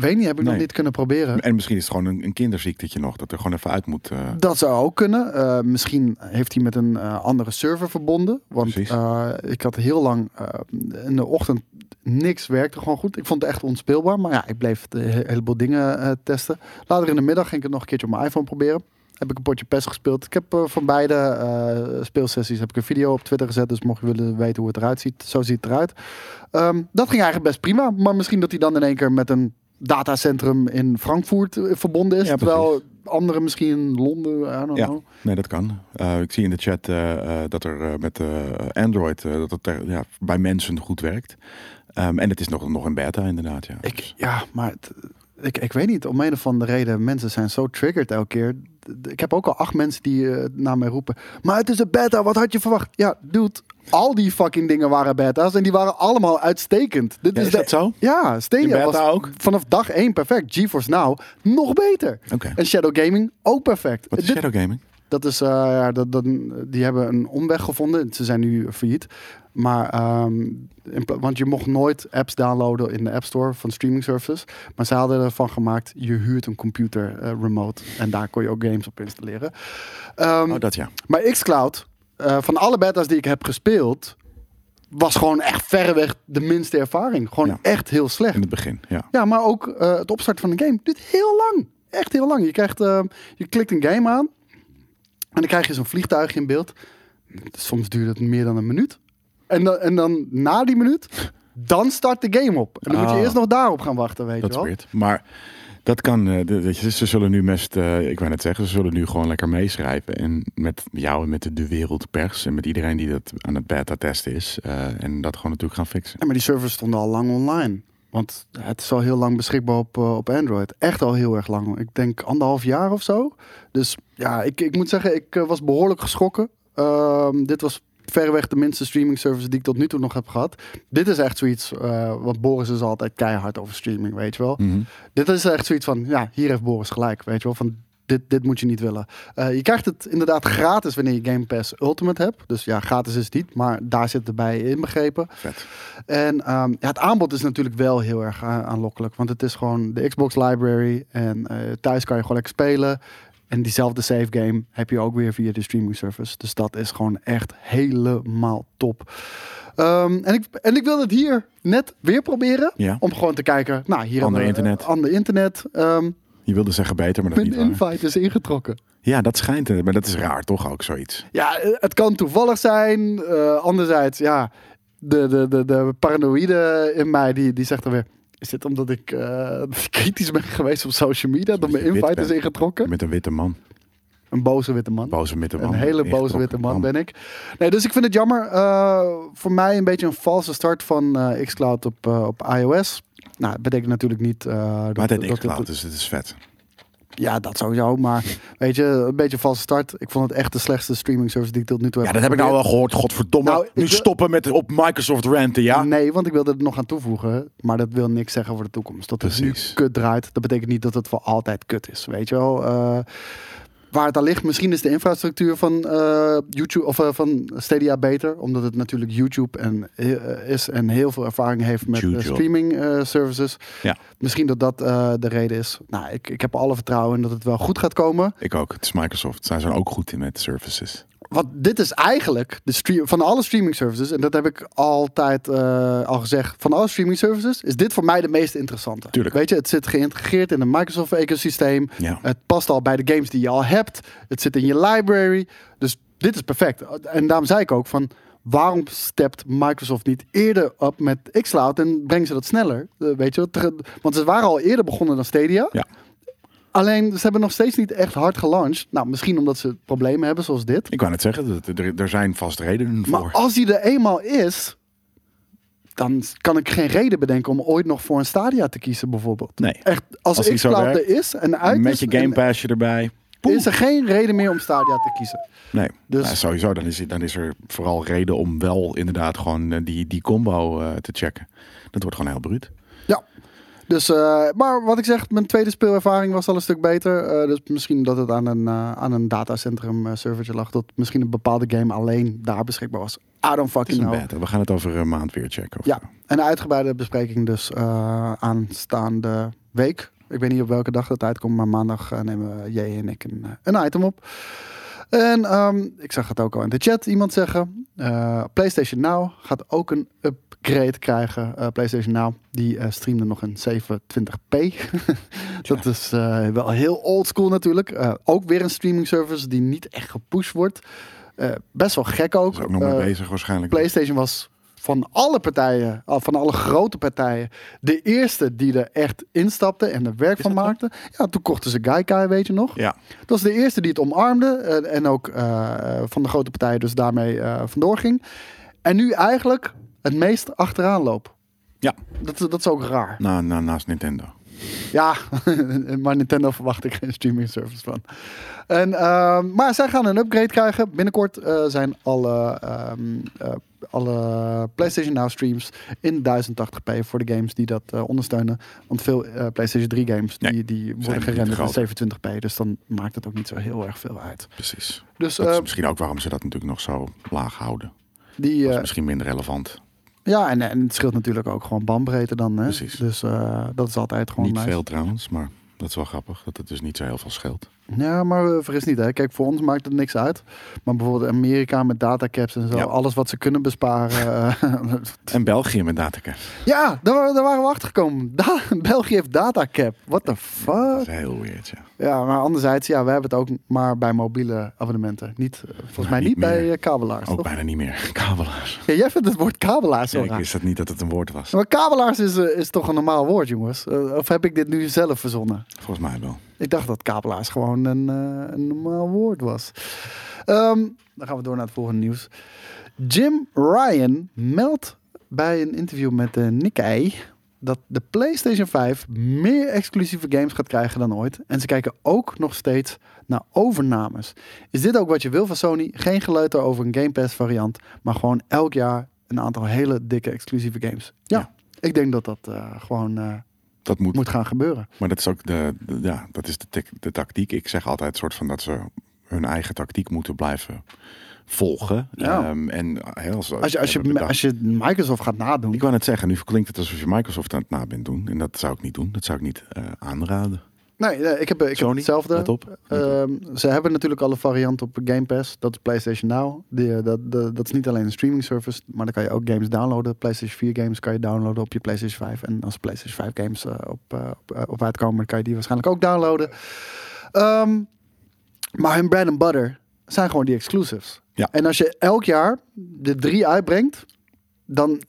Weet niet, heb ik nog niet kunnen proberen. En misschien is het gewoon een, een kinderziekte nog, dat er gewoon even uit moet. eh, Dat zou ook kunnen. Eh, misschien heeft hij met een eh, andere server verbonden. Want ik had heel lang in de ochtend niks werkte gewoon goed. Ik vond het echt onspeelbaar. Maar ja, ik bleef he- heleboel dingen testen. Later in de middag ging ik het nog een keertje op mijn iPhone proberen. Heb ik een potje PES gespeeld. Ik heb van beide speelsessies heb ik een video op Twitter gezet. Dus mocht je willen weten hoe het eruit ziet, zo ziet het eruit. Ehm, dat ging eigenlijk best prima. Maar misschien dat hij dan in één keer met een datacentrum in Frankfurt eh, verbonden is. Ja, terwijl andere misschien in Londen, I don't Ja. know. Nee, dat kan. Eh, ik zie in de chat eh, dat er met Android dat het er, ja, bij mensen goed werkt. Ehm, en het is nog, nog in beta inderdaad. Ja. Ik, ja, maar het- ik, ik weet niet. Om een of andere reden, mensen zijn zo triggered elke keer. Ik heb ook al acht mensen die eh, naar mij roepen. Maar het is een beta, wat had je verwacht? Ja, dude, al die fucking dingen waren beta's en die waren allemaal uitstekend. Dit Ja, is dat zo? Ja, Stadia beta was ook? vanaf dag één perfect. GeForce Now nog beter. Oké. En Shadow Gaming ook perfect. Wat is Dit- Shadow Gaming? Dat is, eh, ja, dat, dat, die hebben een omweg gevonden. Ze zijn nu failliet. Maar, ehm, in want je mocht nooit apps downloaden in de App Store van streaming services. Maar ze hadden ervan gemaakt, je huurt een computer eh, remote. En daar kon je ook games op installeren. Ehm, Oh, dat ja. maar xCloud, eh, van alle beta's die ik heb gespeeld, was gewoon echt verreweg de minste ervaring. Gewoon Ja. echt heel slecht. In het begin, ja. Ja, maar ook het opstarten van een game duurt heel lang. Echt heel lang. Je, krijgt, eh, je klikt een game aan en dan krijg je zo'n vliegtuigje in beeld. Soms duurt het meer dan een minuut. En dan, en dan na die minuut, dan start de game op. En dan moet je Ah. eerst nog daarop gaan wachten, weet Dat je is wel. weird. Maar dat kan, eh, de- weet je, ze zullen nu best, eh, ik wou net zeggen, ze zullen nu gewoon lekker meeschrijven. En met jou en met de, de wereldpers en met iedereen die dat aan het beta testen is. eh, en dat gewoon natuurlijk gaan fixen. Ja, maar die servers stonden al lang online. Want het is al heel lang beschikbaar op, op Android. Echt al heel erg lang. Ik denk anderhalf jaar of zo. Dus ja, ik, ik moet zeggen, ik eh, was behoorlijk geschrokken. Ehm, dit was verreweg de minste streaming service die ik tot nu toe nog heb gehad. Dit is echt zoiets, eh want Boris is altijd keihard over streaming, weet je wel. Mhm. Dit is echt zoiets van, ja, hier heeft Boris gelijk, weet je wel. Van, dit, dit moet je niet willen. Eh, je krijgt het inderdaad gratis wanneer je Game Pass Ultimate hebt. Dus ja, gratis is het niet, maar daar zit het bij inbegrepen. Vet. En ehm, ja, het aanbod is natuurlijk wel heel erg aanlokkelijk. Want het is gewoon de Xbox library. En thuis kan je gewoon lekker spelen. En diezelfde save game heb je ook weer via de streaming service. Dus dat is gewoon echt helemaal top. Ehm, en, ik, en ik wil het hier net weer proberen. Ja. Om gewoon te kijken. Nou, hier Ander aan de, internet. eh, ander internet. Ehm, Je wilde zeggen beter, maar dat mijn niet waar. invite is ingetrokken. Ja, dat schijnt. eh, Maar dat is raar, toch ook zoiets. Ja, eh, het kan toevallig zijn. Eh, anderzijds, ja, de, de, de, de paranoïde in mij die, die zegt dan weer... Is dit omdat ik eh, kritisch ben geweest op social media? Dat mijn invite is ingetrokken? Met een witte man. Een boze witte man. Boze witte man. Een hele boze witte man ben ik. Nee, dus ik vind het jammer. Eh, voor mij een beetje een valse start van eh, xCloud op, op iOS. Nou, dat betekent natuurlijk niet... Maar dat, dat- xCloud, dus het is vet. Ja, dat sowieso. Maar weet je, een beetje een valse start. Ik vond het echt de slechtste streaming service die ik tot nu toe Ja, heb dat heb ik nou wel gehoord. Godverdomme. Nou, nu wil- stoppen met op Microsoft ranten, ja? Nee, want ik wilde er nog aan toevoegen. Maar dat wil niks zeggen voor de toekomst. Dat het nu kut draait, dat betekent niet dat het voor altijd kut is. Weet je wel? Eh, waar het aan ligt, misschien is de infrastructuur van eh, YouTube of eh, van Stadia beter. Omdat het natuurlijk YouTube en, eh, is en heel veel ervaring heeft met streaming services. Ja. Misschien dat dat de reden is. Nou, ik, ik heb alle vertrouwen in dat het wel goed gaat komen. Ik ook. Het is Microsoft. Zij zijn ook goed in met services. Want dit is eigenlijk de stream, van alle streaming services, en dat heb ik altijd eh, al gezegd, van alle streaming services is dit voor mij de meest interessante. Tuurlijk. Weet je, het zit geïntegreerd in een Microsoft ecosysteem. Ja. Het past al bij de games die je al hebt. Het zit in je library. Dus dit is perfect. En daarom zei ik ook van, waarom stept Microsoft niet eerder op met xCloud en brengen ze dat sneller? Eh, weet je, want ze waren al eerder begonnen dan Stadia. Ja. Alleen, ze hebben nog steeds niet echt hard gelanceerd. Nou, misschien omdat ze problemen hebben zoals dit. Ik wou net zeggen, er, er zijn vast redenen voor. Maar als die er eenmaal is, dan kan ik geen reden bedenken om ooit nog voor een Stadia te kiezen, bijvoorbeeld. Nee. Echt, als, Als zo xCloud er is en uit Met je Game Passje erbij. is er geen reden meer om Stadia te kiezen. Nee, Dus- Nou, sowieso. Dan is, dan is er vooral reden om wel inderdaad gewoon eh, die, die combo eh, te checken. Dat wordt gewoon heel bruut. Dus, eh, maar wat ik zeg, mijn tweede speelervaring was al een stuk beter. Eh, dus misschien dat het aan een, eh, aan een datacentrum servertje lag. Dat misschien een bepaalde game alleen daar beschikbaar was. I don't fucking know. beta. We gaan het over een maand weer checken. Of Ja, een uitgebreide bespreking dus aanstaande week. Ik weet niet op welke dag dat uitkomt, maar maandag nemen J en ik een, een item op. En ehm, ik zag het ook al in de chat iemand zeggen. eh, PlayStation Now gaat ook een upgrade krijgen. Eh, PlayStation Now die eh, streamde nog een 720p. dat is wel heel old school natuurlijk. Ook weer een streaming service die niet echt gepusht wordt. Best wel gek ook. Is ook nog mee bezig waarschijnlijk. PlayStation was van alle partijen, van alle grote partijen, de eerste die er echt instapte en er werk van maakte. Ja, toen kochten ze Gaikai, weet je nog. Ja, Dat was de eerste die het omarmde en ook eh, van de grote partijen dus daarmee eh, vandoor ging. En nu eigenlijk het meest achteraan loopt. Ja. Dat, dat is ook raar. na, na, naast Nintendo. Ja, maar Nintendo verwacht ik geen streaming service van. En, ehm, maar zij gaan een upgrade krijgen. Binnenkort eh, zijn alle, ehm, eh, alle PlayStation Now streams in 1080p voor de games die dat eh, ondersteunen. Want veel eh, PlayStation 3 games die, Nee, die worden gerenderd in 720p. Dus dan maakt het ook niet zo heel erg veel uit. Precies. Dus Dat is eh, misschien ook waarom ze dat natuurlijk nog zo laag houden. die, Dat is misschien minder relevant. ja, en, en het scheelt natuurlijk ook gewoon bandbreedte dan. Hè? Precies. Dus dat is altijd gewoon Niet nice. veel trouwens, maar dat is wel grappig. Dat het dus niet zo heel veel scheelt. Ja, maar eh, vergis niet, hè. Kijk, voor ons maakt het niks uit. Maar bijvoorbeeld Amerika met datacaps en zo, Ja. alles wat ze kunnen besparen. eh, En België met datacap. ja, daar, daar waren we achter gekomen. Da België heeft datacap. What the Dat fuck? is heel weird, ja. Ja, maar anderzijds, ja, we hebben het ook maar bij mobiele abonnementen. Niet, eh, volgens mij niet niet, bij eh, kabelaars, Ook toch? bijna niet meer. Kabelaars. Ja, jij vindt het woord kabelaars zo Ja, ik raar. wist dat niet dat het een woord was. Maar kabelaars is, eh, is toch een normaal woord, jongens? Of heb ik dit nu zelf verzonnen? Volgens mij wel. Ik dacht dat kabelaars gewoon een, een normaal woord was. Ehm, dan gaan we door naar het volgende nieuws. Jim Ryan meldt bij een interview met de Nikkei dat de PlayStation 5 meer exclusieve games gaat krijgen dan ooit. En ze kijken ook nog steeds naar overnames. Is dit ook wat je wil van Sony? Geen geleuter over een Game Pass variant, maar gewoon elk jaar een aantal hele dikke exclusieve games. Ja, Ja. ik denk dat dat eh, gewoon eh, Dat moet. moet gaan gebeuren. Maar dat is ook de, de- ja, dat is de, de tactiek. Ik zeg altijd soort van dat ze hun eigen tactiek moeten blijven volgen. Ja. Ehm, en als, Als je, als, je, als je Microsoft gaat nadoen. Ik wou net zeggen, nu klinkt het alsof je Microsoft aan het na bent doen. En dat zou ik niet doen. Dat zou ik niet eh, aanraden. Nee, nee, ik heb, ik heb Sony, hetzelfde. let op. Ehm, ze hebben natuurlijk alle varianten op Game Pass. Dat is PlayStation Now. Die, eh, dat, dat, dat is niet alleen een streaming service, maar dan kan je ook games downloaden. PlayStation 4 games kan je downloaden op je PlayStation 5. En als PlayStation 5 games eh, op, eh, op, eh, op uitkomen, kan je die waarschijnlijk ook downloaden. Ehm, maar hun bread and butter zijn gewoon die exclusives. Ja. En als je elk jaar de drie uitbrengt, dan,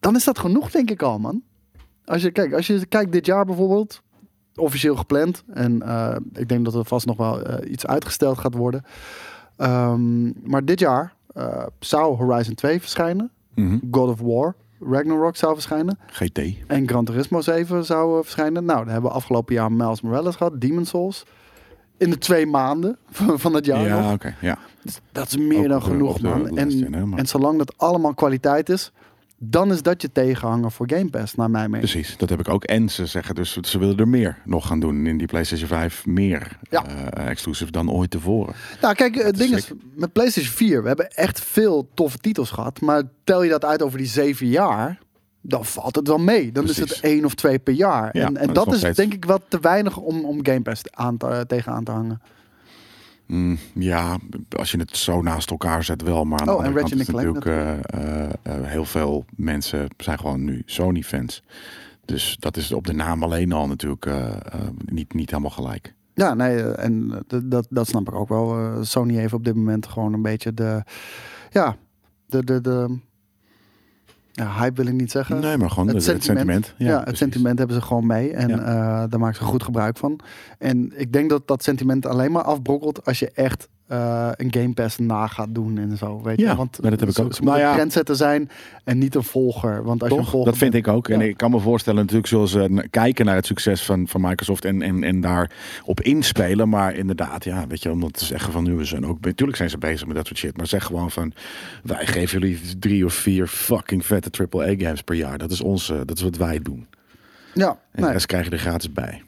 dan is dat genoeg, denk ik al, man. Als je, kijk, als je kijkt dit jaar bijvoorbeeld, officieel gepland. En eh, ik denk dat er vast nog wel eh, iets uitgesteld gaat worden. Ehm, maar dit jaar eh, zou Horizon 2 verschijnen. Mhm. God of War, Ragnarok zou verschijnen. GT. En Gran Turismo 7 zou verschijnen. Nou, dan hebben we afgelopen jaar Miles Morales gehad. Demon Souls. In de twee maanden van, van het jaar. Ja, oké. ja. Dat is meer Ook dan de- genoeg, de man. En, hè, en zolang dat allemaal kwaliteit is, dan is dat je tegenhanger voor Game Pass, naar mijn mening. Precies, dat heb ik ook. En ze zeggen dus, ze willen er meer nog gaan doen in die PlayStation 5. Meer Ja. eh, exclusive dan ooit tevoren. Nou, kijk, het ding is, met PlayStation 4, we hebben echt veel toffe titels gehad. Maar tel je dat uit over die zeven jaar, dan valt het wel mee. Dan is het één of twee per jaar. Ja, en dat en is dat is, steeds- denk ik wat te weinig om, om Game Pass aan te, tegenaan te hangen. Mm, ja, als je het zo naast elkaar zet wel. Maar aan Oh, de en andere kant Ratchet is and natuurlijk eh, eh, eh, heel veel mensen zijn gewoon nu Sony fans. Dus dat is op de naam alleen al natuurlijk niet, niet helemaal gelijk. Ja, nee, en dat, dat snap ik ook wel. Sony heeft op dit moment gewoon een beetje de, ja, de, de, de ja, hype wil ik niet zeggen. Nee, maar gewoon het sentiment. sentiment. Ja, het sentiment hebben ze gewoon mee. En Ja. eh, daar maken ze goed gebruik van. En ik denk dat dat sentiment alleen maar afbrokkelt als je echt eh, een Game Pass na gaat doen en zo. Weet Ja, je? Want maar dat heb ik ook. Ze Nou ja. trendsetter zijn en niet een volger. Want als je volger Dat vind bent- ik ook. En ik kan me voorstellen, natuurlijk ze n- kijken naar het succes van, van Microsoft en, en, en daar op inspelen. Maar inderdaad, ja, weet je, om dat te zeggen van nu we zijn ook. Natuurlijk zijn ze bezig met dat soort shit. Maar zeg gewoon van wij geven jullie drie of vier fucking vette AAA games per jaar. Dat is onze, dat is wat wij doen. Ja, En de nee. rest krijg je er gratis bij.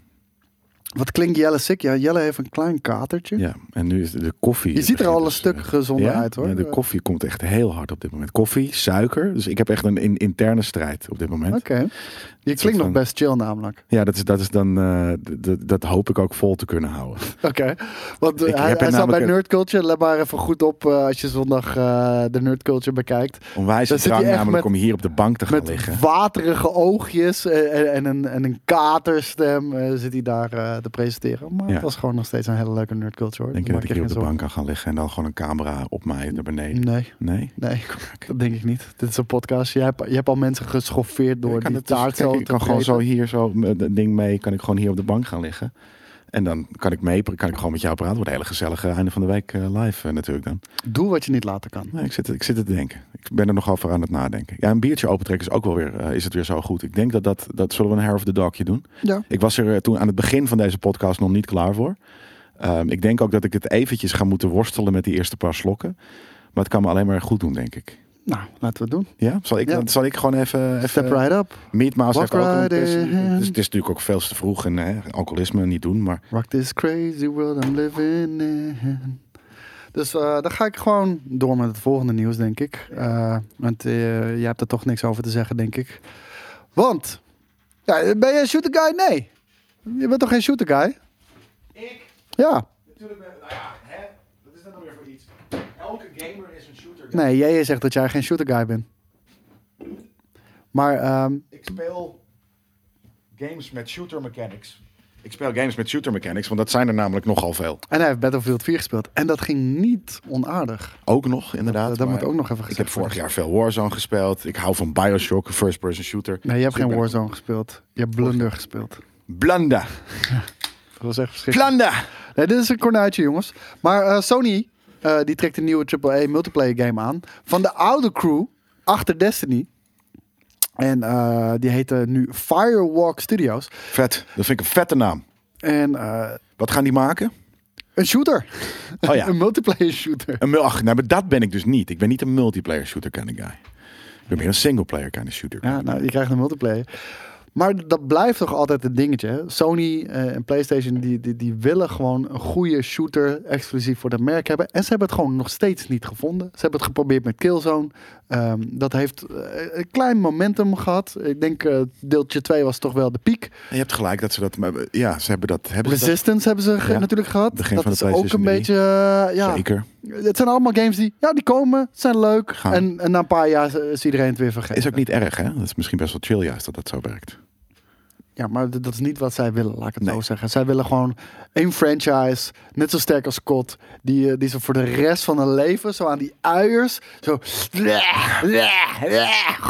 Wat klinkt Jelle sick? Ja, Jelle heeft een klein katertje. Ja, en nu is de, koffie. Je ziet er al een stuk eh, gezonder ja? uit hoor. Ja, de koffie komt echt heel hard op dit moment. Koffie, suiker. Dus ik heb echt een in- interne strijd op dit moment. Oké. Je klinkt nog van- best chill namelijk. Ja, dat is, dat is dan. eh, dat hoop ik ook vol te kunnen houden. Oké. Want eh, Ik hij, heb er hij staat bij een- Nerd Culture. Let maar even goed op eh, als je zondag eh, de Nerd Culture bekijkt. Onwijs hij drang namelijk met- om hier op de bank te gaan Met liggen. waterige oogjes eh, en, en, een, en een katerstem eh, zit hij daar eh, te presenteren. Maar Ja. het was gewoon nog steeds een hele leuke Nerd Culture. Hoor. Denk je dat ik hier op de bank kan gaan liggen en dan gewoon een camera op mij naar beneden? Nee, Nee? nee, dat denk ik niet. Dit is een podcast. Je hebt, je hebt al mensen geschoffeerd door die dus- taart kijk, zo ik kan gewoon zo hier zo met dat ding mee, kan ik gewoon hier op de bank gaan liggen. En dan kan ik mee, kan ik gewoon met jou praten. Wordt een hele gezellige einde van de week eh, live eh, natuurlijk dan. Doe wat je niet laten kan. Nee, ik, zit, ik zit te denken. Ik ben er nog over aan het nadenken. Ja, een biertje opentrekken is ook wel weer, eh, is het weer zo goed. Ik denk dat dat, dat zullen we een hair of the dogje doen. Ja. Ik was er toen aan het begin van deze podcast nog niet klaar voor. Ehm, ik denk ook dat ik het eventjes ga moeten worstelen met die eerste paar slokken. Maar het kan me alleen maar goed doen, denk ik. Nou, laten we het doen. Ja? Zal ik, Ja. dan zal ik gewoon even... even Step right up. Meat Mouse heeft ook een in. het, is, het is natuurlijk ook veel te vroeg en hè, alcoholisme niet doen. Maar Rock this crazy world I'm living in. Dus eh, dan ga ik gewoon door met het volgende nieuws, denk ik. Eh, want eh je hebt er toch niks over te zeggen, denk ik. Want, ja, ben je een shooter guy? Nee. Je bent toch geen shooter guy? ik Ja. natuurlijk ben... Nou ja, hè, dat is net alweer voor iets. Elke gamer. Nee, jij zegt dat jij geen shooter guy bent. Maar, ehm, Ik speel games met shooter mechanics. Ik speel games met shooter mechanics, want dat zijn er namelijk nogal veel. en hij heeft Battlefield 4 gespeeld. En dat ging niet onaardig. Ook nog, inderdaad. dat moet ook nog even Ik gezegd heb vorig jaar veel Warzone gespeeld. Ik hou van Bioshock, een first-person shooter. Nee, je hebt ik geen Warzone gespeeld. Je hebt Blunder gespeeld. Blanda. Dat was echt verschrikkelijk. Blanda. Nee, dit is een kornuitje, jongens. Maar eh, Sony, eh, die trekt een nieuwe AAA multiplayer game aan. Van de oude crew achter Destiny. En eh, die heette nu Firewalk Studios. Vet. Dat vind ik een vette naam. En eh, Wat gaan die maken? een shooter. Oh ja. een multiplayer shooter. Een, ach, nou, maar dat ben ik dus niet. Ik ben niet een multiplayer shooter kind of guy. Ik ben meer een single player kind of shooter. Ja, nou, je krijgt een multiplayer. Maar dat blijft toch altijd een dingetje. Sony eh, en PlayStation die, die, die willen gewoon een goede shooter exclusief voor dat merk hebben. En ze hebben het gewoon nog steeds niet gevonden. Ze hebben het geprobeerd met Killzone. Ehm, dat heeft eh, een klein momentum gehad. Ik denk eh, deeltje 2 was toch wel de piek. En je hebt gelijk dat ze dat... maar, Ja, ze hebben dat... Hebben ze dat? Resistance hebben ze Ja, natuurlijk gehad. begin dat van is de ook een beetje... eh, ja, Zeker. het zijn allemaal games die, ja, die komen, zijn leuk. En, en na een paar jaar is iedereen het weer vergeten. Is ook niet erg, hè? Dat is misschien best wel chill juist dat dat zo werkt. Ja, maar dat is niet wat zij willen, laat ik het Nee. zo zeggen. Zij willen gewoon één franchise, net zo sterk als Scott, die, eh, die ze voor de rest van hun leven zo aan die uiers, zo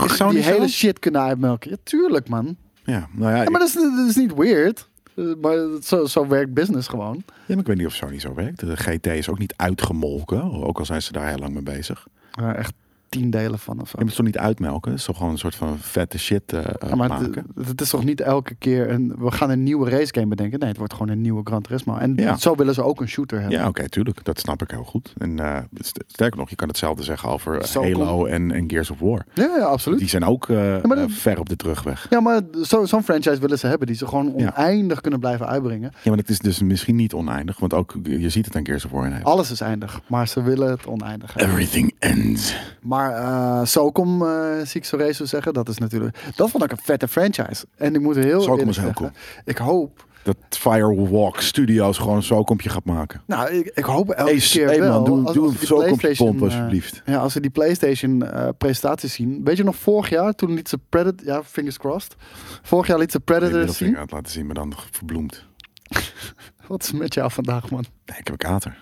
Sony die zo? hele shit kunnen uitmelken. Ja, tuurlijk man. Ja, nou ja, Ja, maar dat is, dat is niet weird. Eh, Maar zo, zo werkt business gewoon. ja, maar ik weet niet of Sony zo werkt. De GT is ook niet uitgemolken, ook al zijn ze daar heel lang mee bezig. Ja, echt tien delen van of zo. Je moet het toch niet uitmelken? Het is toch gewoon een soort van vette shit eh, eh, Ja, maar het, maken? het is toch niet elke keer een, we gaan een nieuwe race game bedenken. Nee, het wordt gewoon een nieuwe Gran Turismo. En Ja. zo willen ze ook een shooter hebben. Ja, oké, tuurlijk. Dat snap ik heel goed. En eh, st- sterker nog, je kan hetzelfde zeggen over Zo Halo en, en Gears of War. ja, ja, absoluut. Die zijn ook dat- ver op de terugweg. Ja, maar zo- zo'n franchise willen ze hebben die ze gewoon oneindig kunnen blijven uitbrengen. Ja, maar het is dus misschien niet oneindig, want ook je ziet het aan Gears of War. Halo. Alles is eindig, maar ze willen het oneindig hebben. Everything ends. Maar eh Socom, eh zie ik zo race zeggen, dat is natuurlijk... Dat vond ik een vette franchise. En ik moet heel Socom is heel zeggen, Ik hoop... Dat Firewalk Studios gewoon zo'n kompje gaat maken. Nou, ik, ik hoop elke keer hey wel. man, doe, als- doe als een zo'n pompen eh, alsjeblieft. Ja, als we die PlayStation eh, presentaties zien. Weet je nog vorig jaar, toen liet ze Predator... Ja, fingers crossed. Vorig jaar liet ze Ik Predator middelvinger zien. aan het laten zien, maar dan verbloemd. Wat is met jou vandaag, man? Nee, ik heb een kater.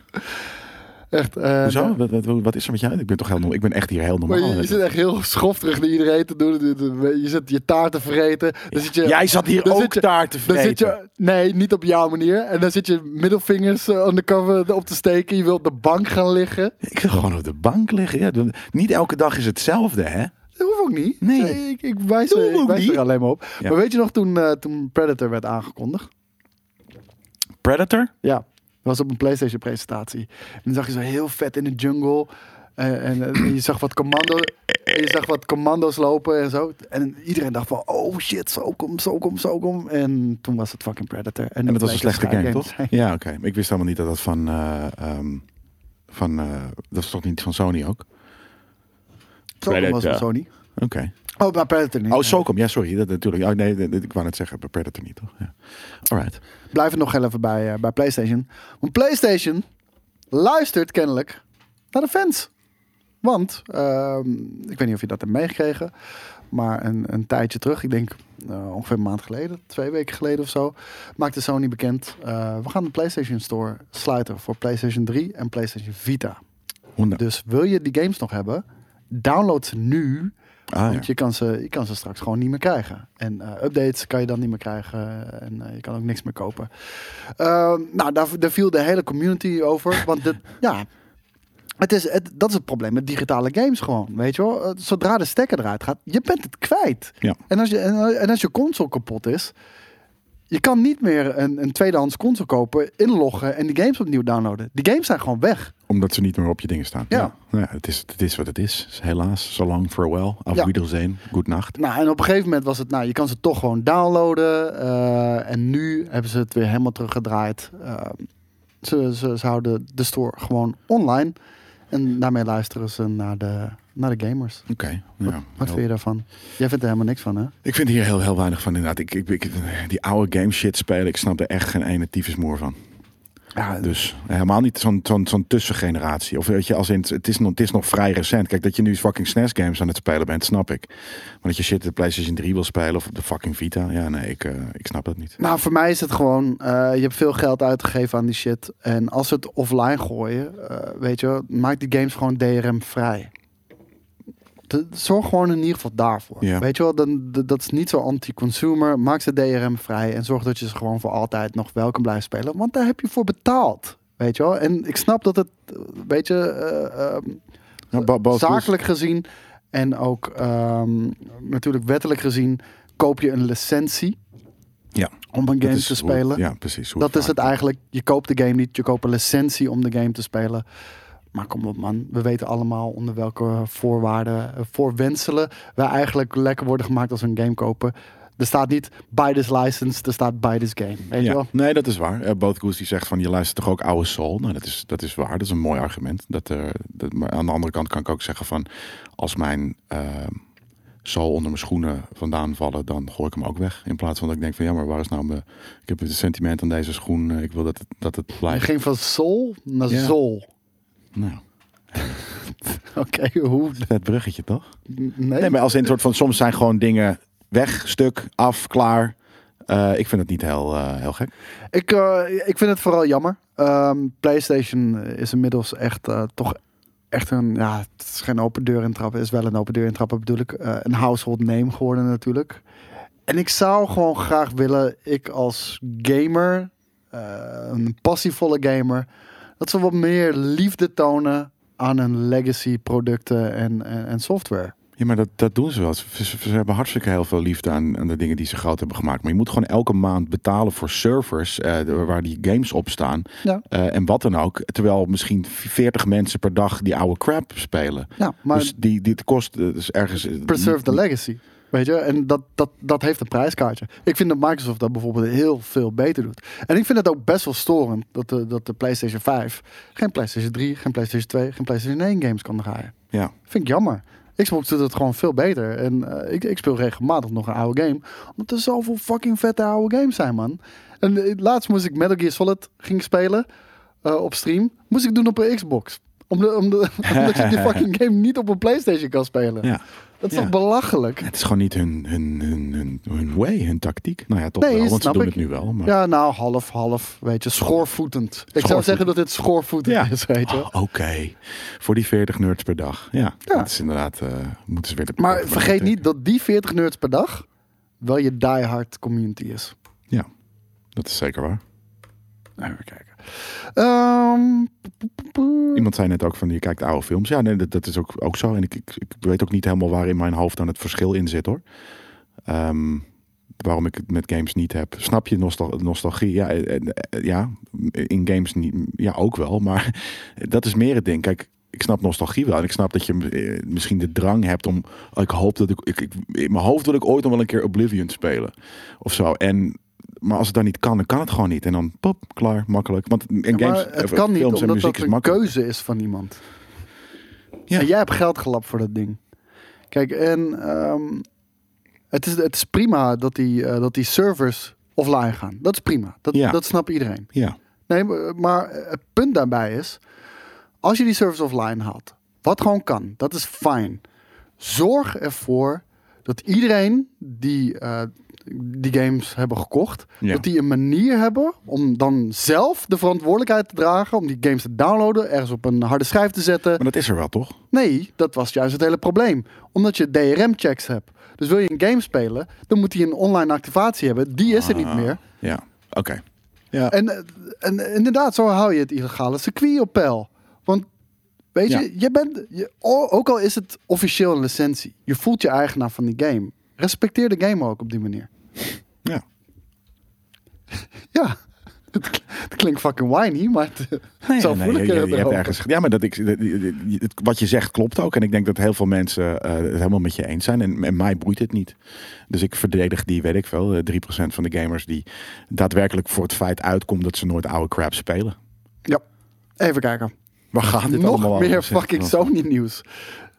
Echt. Hoezo? Wat, wat, wat is er met jou? Ik ben toch heel normaal. Ik ben echt hier heel Maar normaal. je, je zit echt heel schofterig naar iedereen te doen. Je zit je taart te vreten. Dan zit je, Jij zat hier ook zit je- daar te dan zit vreten. je, nee, niet op jouw manier. En dan zit je middelvingers eh, undercover op te steken. Je wilt op de bank gaan liggen. Ik wil gewoon op de bank liggen. Ja, niet elke dag is hetzelfde, hè? Dat hoeft ook niet. Nee. Ik, ik wijs, Dat er, ik wijs niet. er alleen maar op. Ja. Maar weet je nog toen, eh, toen Predator werd aangekondigd? Predator? Ja, was op een PlayStation presentatie. En dan zag je zo heel vet in de jungle. eh, en, eh, je zag wat commando, je zag wat commando's lopen en zo. En iedereen dacht van, oh shit, zo kom, zo kom, zo kom. En toen was het fucking Predator. En dat was een slechte Sky game, toch? Ja, oké. Ik wist helemaal niet dat dat van... eh, ehm, van eh, dat is toch niet van Sony ook? Socom was van Predator. Sony. Oké. Oh, maar Predator niet. Oh, Socom. Ja, sorry. Dat natuurlijk. Oh, nee, ik wou net zeggen. bij Predator niet, toch? Ja. Alright. Blijf het nog heel even bij, eh, bij PlayStation. Want PlayStation luistert kennelijk naar de fans. Want, ehm, ik weet niet of je dat hebt meegekregen, maar een, een tijdje terug, ik denk eh, ongeveer een maand geleden, twee weken geleden of zo, maakte Sony bekend, eh, we gaan de PlayStation Store sluiten voor PlayStation 3 en PlayStation Vita. Honderd. Dus wil je die games nog hebben, download ze nu, Ah, ja. want je kan, ze, je kan ze straks gewoon niet meer krijgen. En eh, updates kan je dan niet meer krijgen. En eh, je kan ook niks meer kopen. Ehm, nou, daar, daar viel de hele community over. Want dit, ja, het is, het, dat is het probleem met digitale games gewoon. Weet je wel? Eh, Zodra de stekker eruit gaat, je bent het kwijt. Ja. En, als je, en, en als je console kapot is... Je kan niet meer een, een tweedehands console kopen, inloggen en die games opnieuw downloaden. Die games zijn gewoon weg. Omdat ze niet meer op je dingen staan. Ja. Ja het, is, het is wat het is. Helaas. So long, farewell. Auf Ja. Wiedersehen. Good nacht. Nou, en op een gegeven moment was het, nou, je kan ze toch gewoon downloaden. eh, en nu hebben ze het weer helemaal teruggedraaid. Eh, ze, ze, ze houden de store gewoon online. En daarmee luisteren ze naar de, naar de gamers. Oké. Wat, ja, wat vind je daarvan? Jij vindt er helemaal niks van, hè? Ik vind hier heel, heel weinig van inderdaad. Ik, ik, ik, die oude game shit spelen, ik snap er echt geen ene tyfusmoer van. Ja, Dus helemaal niet zo'n zo'n zo'n tussengeneratie. Of weet je, als in, het- is nog, het is nog vrij recent. Kijk, dat je nu fucking SNES games aan het spelen bent, snap ik. Maar dat je shit de PlayStation 3 wil spelen of op de fucking Vita. Ja, nee, ik, eh, ik snap dat niet. Nou, voor mij is het gewoon, eh, je hebt veel geld uitgegeven aan die shit. En als ze het offline gooien, eh, weet je, maak die games gewoon DRM vrij. De- zorg gewoon in ieder geval daarvoor. Weet je wel, dan, dat is niet zo anti-consumer. Maak ze DRM vrij en zorg dat je ze gewoon voor altijd nog wel kan blijven spelen. Want daar heb je voor betaald. Weet je wel? En ik snap dat het, weet je, eh, ehm, Ja, zakelijk gezien en ook ehm, natuurlijk wettelijk gezien koop je een licentie Ja, om een game te hoe- spelen. ja, precies. dat is het eigenlijk. Je koopt de game niet, je koopt een licentie om de game te spelen. Maar kom op man, we weten allemaal onder welke voorwaarden, eh, voorwenselen wij eigenlijk lekker worden gemaakt als we een game kopen. Er staat niet buy this license, er staat buy this game. Weet je Ja, wel? nee, dat is waar. Eh Both Goose die zegt van je luistert toch ook oude soul. Nou, dat is, dat is waar. Dat is een mooi argument. Dat, eh, dat, maar aan de andere kant kan ik ook zeggen van als mijn eh, soul onder mijn schoenen vandaan vallen, dan gooi ik hem ook weg. In plaats van dat ik denk van ja, maar waar is nou mijn... Ik heb een sentiment aan deze schoen. Ik wil dat het, dat het Je blijft. ging van soul naar Ja. Nou, Oké, hoe? vet bruggetje toch? Nee. Nee, maar als in een soort van soms zijn gewoon dingen weg, stuk, af, klaar. Eh, ik vind het niet heel, eh, heel gek. Ik, eh, ik vind het vooral jammer. Ehm, PlayStation is inmiddels echt toch echt een, ja, het is geen open deur intrappen, het is wel een open deur intrappen bedoel ik, een household name geworden natuurlijk. En ik zou gewoon graag willen, ik als gamer, een passievolle gamer, dat ze wat meer liefde tonen aan hun legacy producten en, en, en software. Ja, maar dat, dat doen ze wel. Ze, hebben hartstikke heel veel liefde aan, aan de dingen die ze groot hebben gemaakt. Maar je moet gewoon elke maand betalen voor servers eh, waar die games op staan. Ja. Eh, en wat dan ook. Terwijl misschien 40 mensen per dag die oude crap spelen. Ja, maar dus die, die het kost eh, dus ergens... preserve the legacy. Weet je, en dat, dat, dat heeft een prijskaartje. Ik vind dat Microsoft dat bijvoorbeeld heel veel beter doet. En ik vind het ook best wel storend dat de, dat de PlayStation 5 geen PlayStation 3, geen PlayStation 2, geen PlayStation 1 games kan draaien. Ja. Vind ik jammer. Xbox doet het gewoon veel beter. En eh, ik, ik speel regelmatig nog een oude game. Omdat er zoveel fucking vette oude games zijn, man. En eh, laatst moest ik Metal Gear Solid ging spelen eh, op stream. Moest ik doen op een Xbox. Omdat, omdat, omdat je die fucking game niet op een PlayStation kan spelen. Ja. Dat is Ja. toch belachelijk? Het is gewoon niet hun, hun, hun, hun, hun way, hun tactiek. Nou ja, toch Nee, wel, want ze doen ik. het nu wel. Maar... Ja, nou, half, half, weet je, schoorvoetend. Ik zou zeggen dat dit schoorvoetend Ja. is, weet je. Oh, Oké, voor die 40 nerds per dag. Ja, dat is inderdaad, eh, moeten ze weer de Maar vergeet niet dat die 40 nerds per dag wel je diehard community is. Ja, dat is zeker waar. Even kijken. Ehm, Iemand zei net ook van je kijkt oude films. Ja, nee, dat, dat is ook, ook zo. En ik, ik, ik weet ook niet helemaal waar in mijn hoofd dan het verschil in zit hoor. Ehm, waarom ik het met games niet heb. Snap je nostal nostalgie? Ja, eh, eh, ja, in games niet, ja, ook wel. Maar dat is meer het ding. Kijk, ik snap nostalgie wel. En ik snap dat je eh, misschien de drang hebt om. Ik hoop dat ik, ik, ik. In mijn hoofd wil ik ooit nog wel een keer Oblivion spelen. Of zo. En. Maar als het dan niet kan, dan kan het gewoon niet. En dan pop, klaar, makkelijk. Want in games, het eh, kan niet omdat muziek dat is een keuze is van iemand. Ja. En jij hebt geld gelapt voor dat ding. Kijk, en ehm, het, is, het is prima dat die, eh, dat die servers offline gaan. Dat is prima. Dat, Ja. dat snapt iedereen. Ja, Nee, maar- het punt daarbij is, als je die service offline haalt, wat gewoon kan, dat is fijn. Zorg ervoor dat iedereen die eh, die games hebben gekocht, Ja. dat die een manier hebben om dan zelf de verantwoordelijkheid te dragen om die games te downloaden, ergens op een harde schijf te zetten. maar dat is er wel toch? Nee, dat was juist het hele probleem. Omdat je DRM-checks hebt. Dus wil je een game spelen, dan moet hij een online activatie hebben. Die is er niet Ah, meer. Ja, oké. Ja. En, eh, en inderdaad, zo hou je het illegale circuit op peil. Want weet Ja. je, je bent, je, ook al is het officieel een licentie, je voelt je eigenaar van die game. Respecteer de game ook op die manier. Ja. Ja, het, kl- het klinkt fucking whiny, maar het, Nee, nee, je, je, het je hebt ergens, ja, maar dat ik, het- wat je zegt klopt ook. En ik denk dat heel veel mensen eh, het helemaal met je eens zijn. En, en mij boeit het niet. Dus ik verdedig die, weet ik eh, 3% van de gamers die daadwerkelijk voor het feit uitkomt dat ze nooit oude crap spelen. Ja, even kijken. Waar gaat dit Nog allemaal meer fucking Sony nieuws.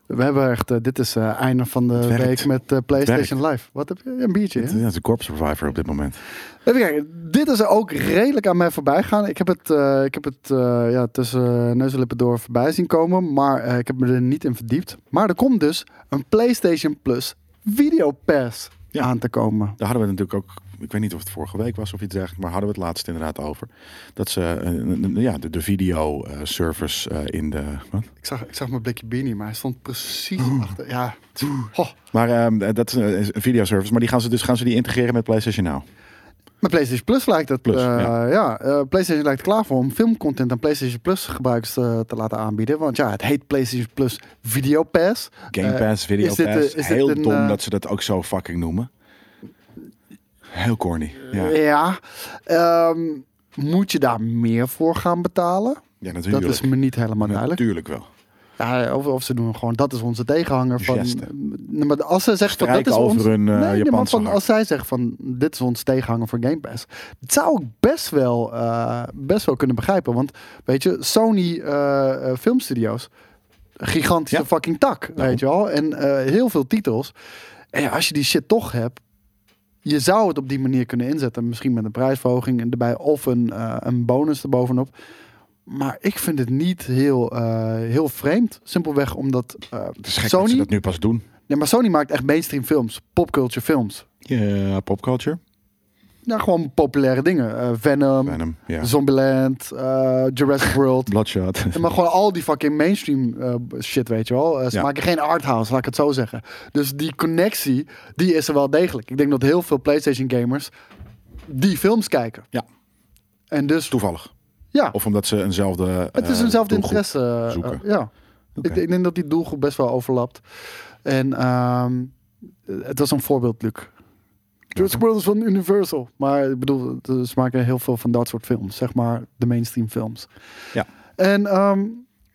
We hebben echt, eh, dit is eh einde van de week met eh, PlayStation Live. Wat heb je? Een biertje, hè? Het, ja, het is een corpse survivor op dit moment. Even kijken, dit is er ook redelijk aan mij voorbij gegaan. Ik heb het, ik heb het ja, tussen uh, neus en lippen door voorbij zien komen, maar ik heb me er niet in verdiept. Maar er komt dus een PlayStation Plus Video Pass Ja. aan te komen. Daar hadden we natuurlijk ook, ik weet niet of het vorige week was of iets dergelijks, maar hadden we het laatst inderdaad over. Dat ze eh, ja, de, de video eh, service eh, in de. Wat? Ik zag, ik zag mijn blikje beanie, maar hij stond precies achter. Ja, Maar ehm, dat is een een videoservice. Maar die gaan ze dus gaan ze die integreren met PlayStation Now. met PlayStation Plus lijkt het. Plus, ja. ja, PlayStation lijkt klaar voor om filmcontent aan PlayStation Plus gebruikers te, te laten aanbieden. Want ja, het heet PlayStation Plus Video Pass. Game Pass, Video is dit, Pass. is dit Heel een, dom dat ze dat ook zo fucking noemen. Heel corny. Ja, Ja. Ehm, moet je daar meer voor gaan betalen? ja natuurlijk. Dat is me niet helemaal duidelijk. Natuurlijk wel. Ja, of, of ze doen gewoon, dat is onze tegenhanger. Van. Nee, maar als ze zegt van, dat is ons... hun, eh, nee, nee, van, als zij zegt van, dit is ons tegenhanger voor Game Pass. Dat zou ik best wel, eh, best wel kunnen begrijpen. Want, weet je, Sony eh, filmstudio's, gigantische Ja. fucking tak, weet je wel. En heel veel titels. En ja, als je die shit toch hebt, je zou het op die manier kunnen inzetten. Misschien met een prijsverhoging erbij of een, eh, een bonus erbovenop. Maar ik vind het niet heel, eh, heel vreemd. Simpelweg omdat Het is gek dat ze Sony... dat nu pas doen. Nee, maar Sony maakt echt mainstream films. Popculture films. Ja, popculture. Nou, gewoon populaire dingen. Eh, Venom, Venom, ja. Zombieland, eh, Jurassic World. Bloodshot. maar gewoon al die fucking mainstream eh, shit, weet je wel. Ze Ja. maken geen arthouse, laat ik het zo zeggen. Dus die connectie, die is er wel degelijk. Ik denk dat heel veel PlayStation gamers die films kijken. Ja. En dus, Toevallig. ja, Of omdat ze eenzelfde het is eenzelfde interesse. zoeken. ja. Ik, ik denk dat die doelgroep best wel overlapt. En ehm, het was een voorbeeld, Luc. Jurassic World is van Universal. Maar ik bedoel, ze maken heel veel van dat soort films. Zeg maar de mainstream films. Ja. En ehm,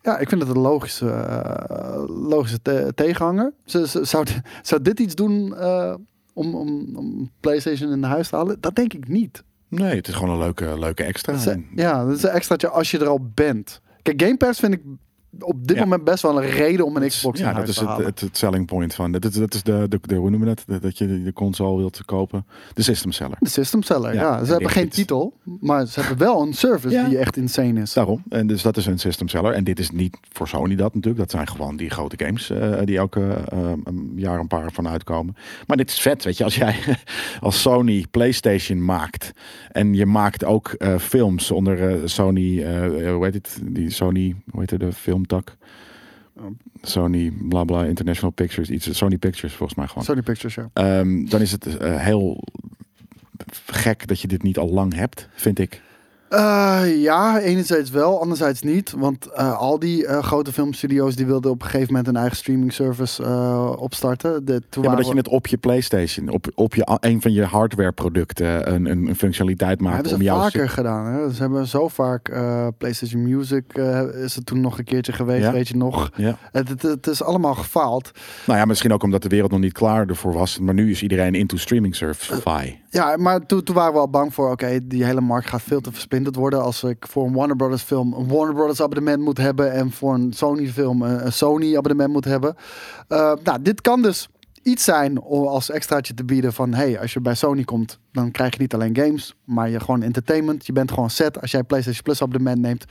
ja, ik vind het een logische, eh, logische te- tegenhanger. Ze, ze- zou, zou dit iets doen eh, om, om, om PlayStation in huis te halen? Dat denk ik niet. Nee, het is gewoon een leuke, leuke extra. Is- ja, dat is een extraatje als je er al bent. Kijk, Game Pass vind ik op dit Ja. moment best wel een reden om een Xbox ja, dat is het, het, het selling point van. Dat is, dat is de, de, de, hoe noemen we dat? Dat je de, console wilt kopen. De system seller. De system seller, ja. Ja, Ze hebben geen titel, maar ze hebben wel een service die echt insane is. Daarom. En dus dat is een system seller. En dit is niet voor Sony dat natuurlijk. Dat zijn gewoon die grote games eh, die elke een jaar een paar van uitkomen. Maar dit is vet, weet je. Als jij als Sony PlayStation maakt en je maakt ook eh, films onder Sony, hoe heet het? Die Sony, hoe heet het, de filmtak? Sony, bla bla, International Pictures, iets, Sony Pictures volgens mij gewoon. Sony Pictures, ja. Ehm, dan is het eh, heel gek dat je dit niet al lang hebt, vind ik. Eh, ja, enerzijds wel, anderzijds niet. Want eh, al die eh, grote filmstudio's die wilden op een gegeven moment een eigen streaming service opstarten. De, Ja, maar dat je het op je PlayStation, op, op je, een van je hardware producten, een, een, een functionaliteit maakt hebben om ze jou... vaker gedaan. Hè? Ze hebben zo vaak PlayStation Music is het toen nog een keertje geweest, Ja. weet je nog. Ja. Het, het, het is allemaal gefaald. Nou ja, misschien ook omdat de wereld nog niet klaar ervoor was. Maar nu is iedereen into streaming service. Ja, maar toen, toen waren we al bang voor, oké, die hele markt gaat veel te versplinterd worden. Als ik voor een Warner Brothers film een Warner Brothers abonnement moet hebben en voor een Sony film een, Sony abonnement moet hebben. Eh, nou, dit kan dus iets zijn om als extraatje te bieden van, hey, als je bij Sony komt, dan krijg je niet alleen games, maar je gewoon entertainment. Je bent gewoon set. Als jij PlayStation Plus abonnement neemt,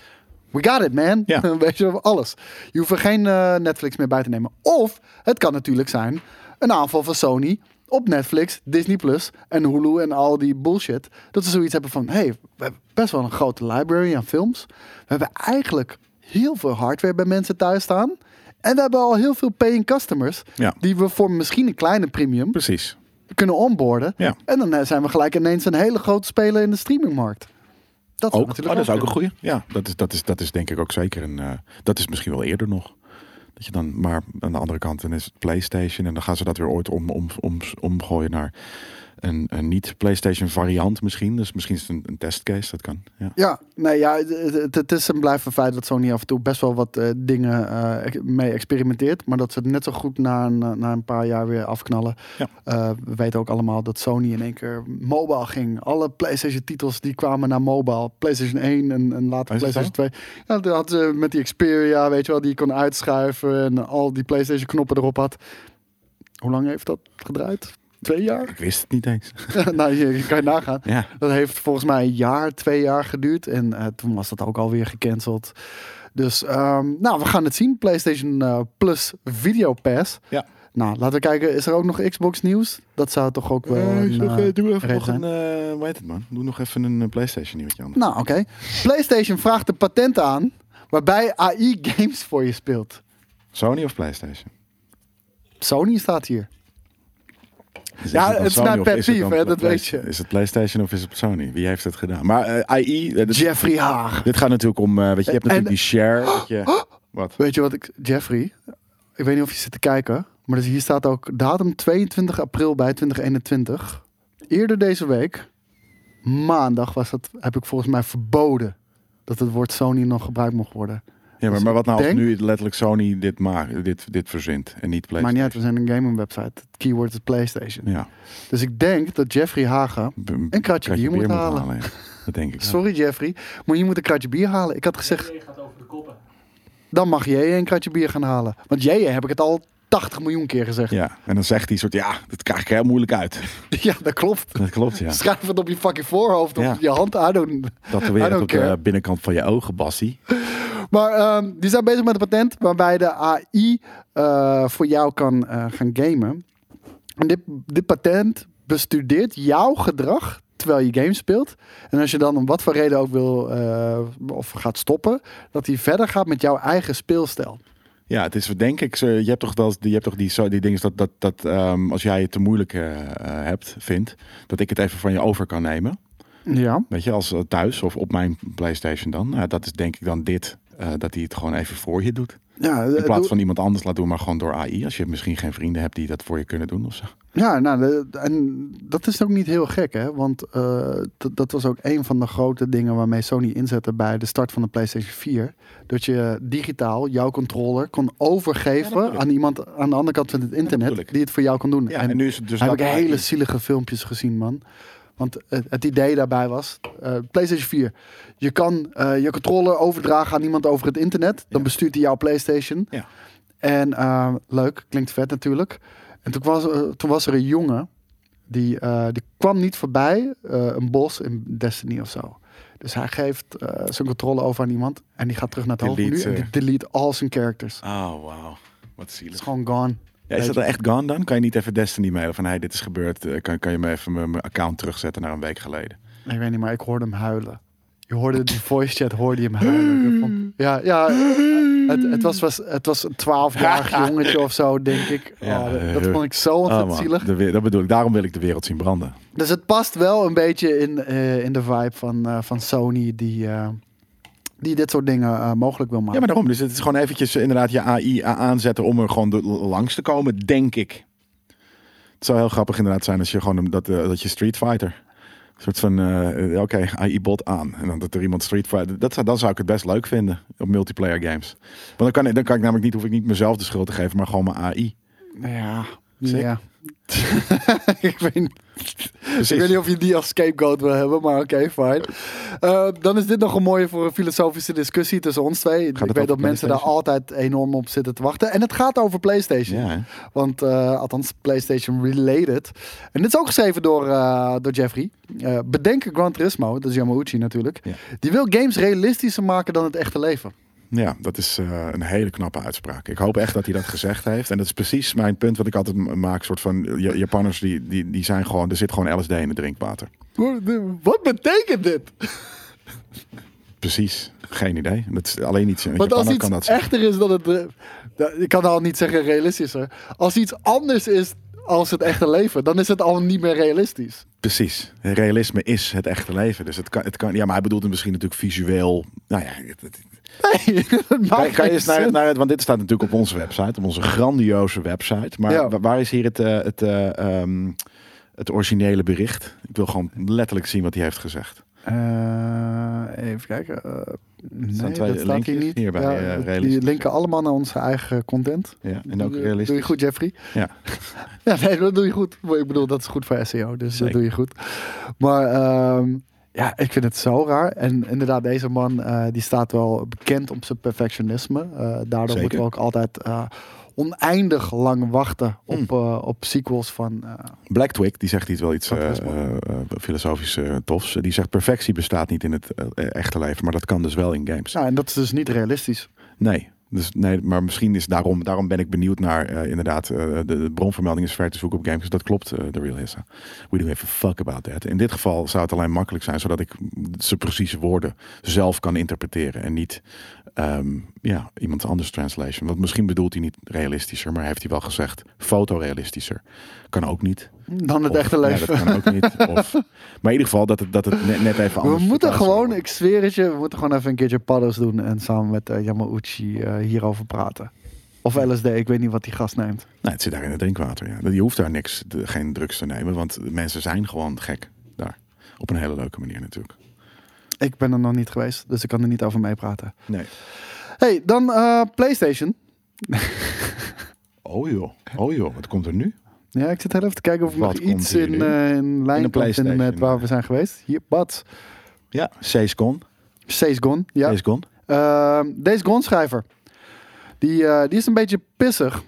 we got it, man. Ja. Weet je, alles. Je hoeft er geen eh, Netflix meer bij te nemen. Of het kan natuurlijk zijn een aanval van Sony op Netflix, Disney Plus en Hulu en al die bullshit. Dat ze zoiets hebben van, hey, we hebben best wel een grote library aan films. We hebben eigenlijk heel veel hardware bij mensen thuis staan. En we hebben al heel veel paying customers. Ja. Die we voor misschien een kleine premium Precies. kunnen onboarden. Ja. En dan eh, zijn we gelijk ineens een hele grote speler in de streamingmarkt. Dat Ook. Oh, natuurlijk dat is ook een goeie. Ja, dat is, dat, is, dat is denk ik ook zeker een... eh, dat is misschien wel eerder nog. Dat je dan, maar aan de andere kant dan is PlayStation. En dan gaan ze dat weer ooit om, om, om, omgooien naar een, een niet-PlayStation variant misschien. Dus misschien is het een, een testcase, dat kan. Ja. Ja, nee, ja, het, het- is een blijft een feit dat Sony af en toe best wel wat eh, dingen ex- mee experimenteert. Maar dat ze het net zo goed na een, eh, na een paar jaar weer afknallen. Ja. We weten ook allemaal dat Sony in één keer mobile ging. Alle PlayStation titels die kwamen naar mobile. PlayStation 1 en, en later Is PlayStation 2. Ja, dat hadden ze met die Xperia, weet je wel, die je kon uitschuiven en al die PlayStation knoppen erop had. Hoe lang heeft dat gedraaid? Twee jaar? Ik wist het niet eens. nou, je, kan je nagaan. Ja. Dat heeft volgens mij een jaar, twee jaar geduurd. En eh, toen was dat ook alweer gecanceld. Dus ehm, nou, we gaan het zien. PlayStation eh, Plus Video Pass. Ja. Nou, laten we kijken. Is er ook nog Xbox nieuws? Dat zou toch ook wel een, nog, eh, doe even nog een, hoe heet het man? Doe nog even een PlayStation nieuwtje anders. Nou, oké. PlayStation vraagt een patent aan waarbij AI games voor je speelt. Sony of PlayStation? Sony staat hier. Is Ja, het is mijn pet peeve, dat weet je. Is het PlayStation of is het Sony? Wie heeft het gedaan? Maar eh, AI... eh, dit- Jeffrey Haag. Dit gaat natuurlijk om... eh, weet je, je hebt En- natuurlijk die share. dat je, wat? Weet je wat ik... Jeffrey, ik weet niet of je zit te kijken, maar dus hier staat ook datum 22 april bij 2021. Eerder deze week, maandag was dat, heb ik volgens mij verboden dat het woord Sony nog gebruikt mocht worden. Ja, maar, Dus maar wat nou als nu letterlijk Sony dit maakt, dit, dit verzint en niet Maar PlayStation? niet uit, we zijn een gaming website. Het keyword is PlayStation. Ja. Dus ik denk dat Jeffrey Hagen een kratje bier moet halen. ja. Dat denk ik. Sorry Jeffrey, maar je moet een kratje bier halen. Ik had gezegd, gaat over de koppen. dan mag jij een kratje bier gaan halen. Want jij heb ik het al 80 miljoen keer gezegd. Ja, Ja, en dan zegt hij soort, ja, dat krijg ik heel moeilijk uit. dat klopt. Dat klopt, ja. Schrijf het op je fucking voorhoofd of Ja. op je hand. I don't- Dat weer op de care. binnenkant van je ogen, Bassie. Maar ehm, die zijn bezig met een patent waarbij de AI eh, voor jou kan eh, gaan gamen. En dit, dit patent bestudeert jouw gedrag terwijl je game speelt. En als je dan om wat voor reden ook wil eh, of gaat stoppen, dat hij verder gaat met jouw eigen speelstijl. Ja, het is denk ik, je hebt toch wel, je hebt toch die, zo- die dingen dat, dat, dat ehm, als jij het te moeilijk hebt, vindt, dat ik het even van je over kan nemen. Ja. Weet je, als thuis of op mijn PlayStation dan. Nou, dat is denk ik dan dit, eh, dat hij het gewoon even voor je doet. Ja, In eh, plaats doe- van iemand anders laat doen, maar gewoon door AI. Als je misschien geen vrienden hebt die dat voor je kunnen doen of zo. Ja, nou, de- en dat is ook niet heel gek, hè? Want eh, dat- was ook een van de grote dingen waarmee Sony inzette bij de start van de PlayStation 4. Dat je digitaal jouw controller kon overgeven aan iemand aan de andere kant van het internet die het voor jou kon doen. Ja, en, en, nu is het dus heb ik hele zielige filmpjes gezien, man. Want het, het idee daarbij was, eh, PlayStation 4, je kan eh, je controller overdragen aan iemand over het internet. Dan bestuurt hij jouw PlayStation. Ja. En eh, leuk, klinkt vet natuurlijk. En toen was, toen was er een jongen, die, die kwam niet voorbij een bos in Destiny of zo. Dus hij geeft zijn controle over aan iemand en die gaat terug naar het hoofdmenu en die delete al zijn characters. Oh, wauw. Wat Het is zielig. gewoon gone. Ja, is dat dan echt gone dan? Kan je niet even Destiny mailen van, hey, dit is gebeurd. eh, Kan, kan je me even mijn account terugzetten naar een week geleden? Ik weet niet, maar ik hoorde hem huilen. Je hoorde die voice chat, hoorde je hem huilen. Ja, ja het, het, was, was, het was een twaalfjarig jongetje of zo, denk ik. Ja, Oh, dat, dat eh, vond ik zo Oh, ontzettend zielig. De dat bedoel ik. Daarom wil ik de wereld zien branden. Dus het past wel een beetje in, eh, in de vibe van, eh, van Sony, die, eh, die dit soort dingen eh, mogelijk wil maken. Ja, maar daarom. Dus het is gewoon eventjes eh, inderdaad je AI aanzetten om er gewoon langs te komen, denk ik. Het zou heel grappig inderdaad zijn als je gewoon dat, eh, dat je Street Fighter. Een soort van, oké, AI-bot aan. En dan dat er iemand Street Fighter... Dat zou, dan zou ik het best leuk vinden op multiplayer games. Want dan kan, ik- dan kan ik namelijk niet, hoef ik niet mezelf de schuld te geven, maar gewoon mijn AI. Ja, Sick. ja. ik, weet niet, Precies. ik weet niet of je die als scapegoat wil hebben, maar oké, fine. Eh, dan is dit nog een mooie voor een filosofische discussie tussen ons twee. ik weet dat mensen daar altijd enorm op zitten te wachten. En het gaat over PlayStation. Ja? Want, eh, althans, PlayStation related. En dit is ook geschreven door, eh, door Jeffrey. Eh bedenk Gran Turismo, dat is Yamauchi natuurlijk. Ja. Die wil games realistischer maken dan het echte leven. Ja, dat is eh, een hele knappe uitspraak. Ik hoop echt dat hij dat gezegd heeft. En dat is precies mijn punt wat ik altijd maak. Soort van Ja- Japanners die, die, die zijn gewoon, er zit gewoon LSD in het drinkwater. Wat betekent dit? Precies, geen idee. Dat is alleen iets. Want als iets kan dat echter is dan het... eh, ik kan al niet zeggen realistischer. Als iets anders is als het echte leven, dan is het al niet meer realistisch. Precies. Realisme is het echte leven. Dus het kan, het kan. Ja, maar hij bedoelt het misschien natuurlijk visueel. Nou ja, het- het- Nee, kan, kan je geen eens naar, naar het, want dit staat natuurlijk op onze website, op onze grandioze website. Maar Ja. waar is hier het, eh, het, eh, ehm, het originele bericht? Ik wil gewoon letterlijk zien wat hij heeft gezegd. Eh, even kijken. nee, twee dat staat hier niet. hier bij, Ja, die linken allemaal naar onze eigen content. Ja, en ook realistisch. Doe je goed, Jeffrey? Ja. ja, nee, dat doe je goed. Ik bedoel, dat is goed voor SEO, dus dat doe je goed. Maar ehm, ja, ik vind het zo raar. En inderdaad, deze man eh, die staat wel bekend om zijn perfectionisme. Eh, daardoor Zeker. moeten we ook altijd eh, oneindig lang wachten op, Hmm. op sequels van... Black Twig, die zegt iets wel iets filosofisch tofs. Die zegt perfectie bestaat niet in het echte leven, maar dat kan dus wel in games. nou, en dat is dus niet realistisch. Nee. Dus nee, maar misschien is daarom, daarom ben ik benieuwd naar eh, inderdaad eh, de, bronvermelding is ver te zoeken op games. Dus dat klopt, eh, de real Hissa. We do have a fuck about that. In dit geval zou het alleen makkelijk zijn, zodat ik zijn precieze woorden zelf kan interpreteren en niet ehm, ja, iemand anders translation. Want misschien bedoelt hij niet realistischer, maar heeft hij wel gezegd fotorealistischer. Kan ook niet. Dan het Of- echte ja, leven. dat kan ook niet. Of, maar in ieder geval dat het, dat het net, net even We anders moeten vertaald gewoon, ik zweer het je, we moeten gewoon even een keertje paddo's doen en samen met eh, Yamauchi eh, hierover praten. Of LSD, ik weet niet wat die gast neemt. Nee, het zit daar in het drinkwater. Ja. Je hoeft daar niks, de- geen drugs te nemen, want mensen zijn gewoon gek daar. Op een hele leuke manier natuurlijk. Ik ben er nog niet geweest, dus ik kan er niet over meepraten. Nee. Hey, dan eh, PlayStation. Oh joh, oh joh, wat komt er nu? Ja, ik zit heel even te kijken of er nog Wat iets in, nu? eh, in lijn komt PlayStation, met waar ja. we zijn geweest. Hier, Bad. Ja, Days Gone. Days Gone. Ja. Gone. Ehm, Days Gone schrijver. Die, eh, die is een beetje pissig.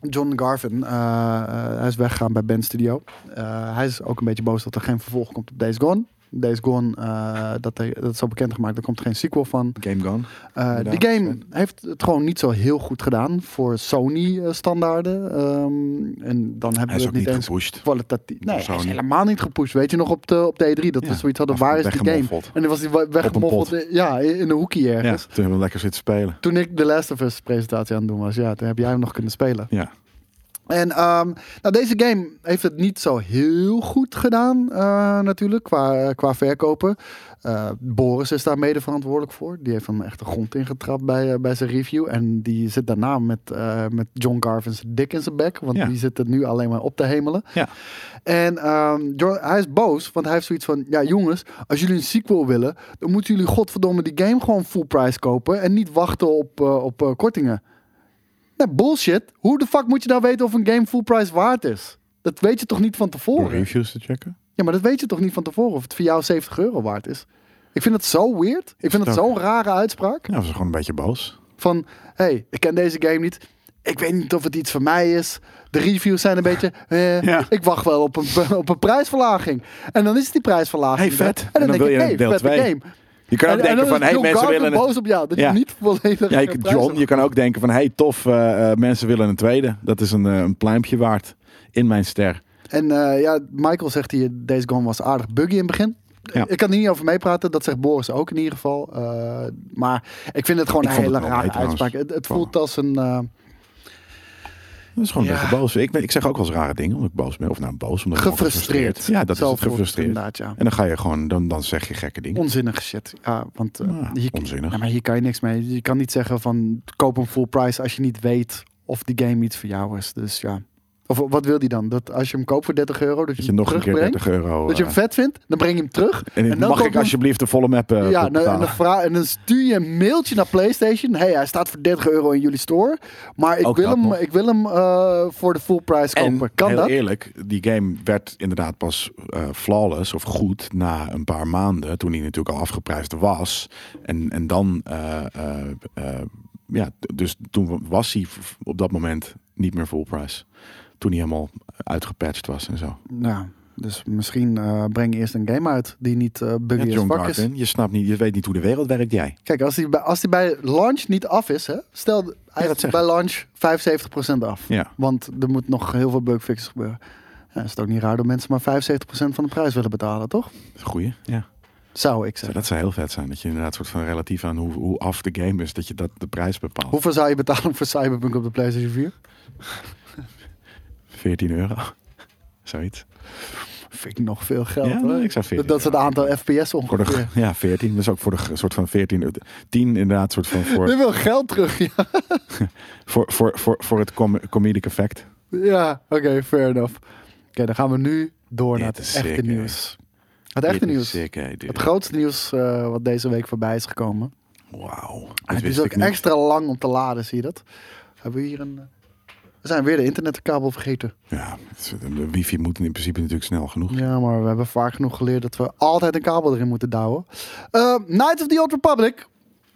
John Garvin. eh, eh, hij is weggegaan bij Ben Studio. Eh, hij is ook een beetje boos dat er geen vervolg komt op Days Gone. Days Gone, eh, dat, hij, dat is al bekendgemaakt. Er komt geen sequel van. Game Gone. Eh, Inderdaad, die game heeft het gewoon niet zo heel goed gedaan voor Sony-standaarden. en dan hebben we het niet gepusht. kwalitatief. Nee, hij is helemaal niet gepusht. Weet je nog op de, op de E3 dat Ja, we zoiets hadden. Waar is die game? En dan was die we- weggemoffeld. Ja, in in een hoekje Ja, ergens. toen hebben we lekker zitten spelen. Toen ik de Last of Us presentatie aan het doen was, ja, toen heb jij hem nog kunnen spelen. Ja. En ehm, nou, deze game heeft het niet zo heel goed gedaan, eh, natuurlijk, qua, qua verkopen. Eh, Boris is daar mede verantwoordelijk voor. Die heeft hem echt de grond ingetrapt bij, eh, bij zijn review. En die zit daarna met, eh, met John Garvin's dik in zijn bek. Want Ja. die zit het nu alleen maar op te hemelen. Ja. En ehm, hij is boos, want hij heeft zoiets van... Ja, jongens, als jullie een sequel willen... dan moeten jullie godverdomme die game gewoon full price kopen... en niet wachten op, eh, op eh, kortingen. Nou, bullshit. Hoe de fuck moet je nou weten of een game full price waard is? Dat weet je toch niet van tevoren? reviews te checken. Ja, maar dat weet je toch niet van tevoren of het voor jou 70 euro waard is? Ik vind het zo weird. Ik vind het ook. zo'n rare uitspraak. Ja, zijn gewoon een beetje boos. Van, hey, ik ken deze game niet. Ik weet niet of het iets voor mij is. De reviews zijn een beetje... eh, Ja. Ik wacht wel op een, op een prijsverlaging. En dan is het die prijsverlaging. Hey, vet. En En dan, dan denk wil ik, je hey, deel game. Je kan ook En, en denken van, hey, mensen willen een... boos op jou. Dat Ja. je niet volledig... Ja, John, je kan ook denken van, hey, tof, eh, eh, mensen willen een tweede. Dat is een, eh, een pluimpje waard in mijn ster. En ja, Michael zegt hier, deze Gone was aardig buggy in het begin. Ja. Ik kan er niet over meepraten, dat zegt Boris ook in ieder geval. Maar ik vind het gewoon Ik een hele rare uitspraak. Het, het voelt als een... eh, Dat is gewoon een Ja. beetje boos. Ik, ben, ik zeg ook wel eens rare dingen, omdat ik boos ben. Of nou, boos, omdat ik gewoon gefrustreerd. Ja, dat is het, gefrustreerd. Inderdaad, ja. En dan ga je gewoon, dan, dan zeg je gekke dingen. Onzinnige shit. Ja, want eh, Ja, hier, onzinnig. ja, maar hier kan je niks mee. Je kan niet zeggen van koop hem full price als je niet weet of die game iets voor jou is. Dus ja. Of wat wil die dan? Dat als je hem koopt voor 30 euro, dat je, Dat je hem nog een keer terugbrengt? 30 euro... Dat je hem eh, vet vindt, dan breng je hem terug. en, en dan mag ik je- alsjeblieft de volle map eh, ja, nou, en, dan en dan stuur je een mailtje naar PlayStation. hey, hij staat voor 30 euro in jullie store. Maar ik Ook wil hem, nog. ik wil hem eh, voor de full price kopen. En kan heel dat? eerlijk, die game werd inderdaad pas flawless of goed na een paar maanden. Toen hij natuurlijk al afgeprijsd was. En, en dan, ja, dus toen was hij op dat moment niet meer full price. Toen hij helemaal uitgepatcht was en zo. Nou, dus misschien eh, breng je eerst een game uit die niet eh buggy Ja, John is. Je snapt niet, je weet niet hoe de wereld werkt, jij. Kijk, als die, bij, als die bij launch niet af is, hè? stel hij is bij launch 75% af. Ja. Want er moet nog heel veel bugfixes gebeuren. Ja, is het ook niet raar dat mensen maar 75% van de prijs willen betalen, toch? Goeie, ja. Zou ik zeggen. Dat zou heel vet zijn. Dat je inderdaad soort van relatief aan hoe, hoe af de game is, dat je dat de prijs bepaalt. Hoeveel zou je betalen voor Cyberpunk op de PlayStation 4? 14 euro. Zoiets. Vind ik nog veel geld. Ja, hoor. nee, ik zou 14 Dat is het aantal FPS ongeveer. de, ja, 14. Dus ook voor de soort van 14. eh, 10 inderdaad, soort van Je voor, wil geld terug, ja. voor, voor, voor, voor het com comedic effect. Ja, oké, fair enough. Oké, dan gaan we nu door Dit naar het is echte sick, nieuws. Het echte is nieuws. Sick. Het grootste nieuws eh, wat deze week voorbij is gekomen. Wauw. Dat Het is ook extra lang om te laden, zie je dat? Hebben we hier een... We zijn weer de internetkabel vergeten. Ja, is- de wifi moet in principe natuurlijk snel genoeg. Ja, maar we hebben vaak genoeg geleerd dat we altijd een kabel erin moeten douwen. Eh Knights of the Old Republic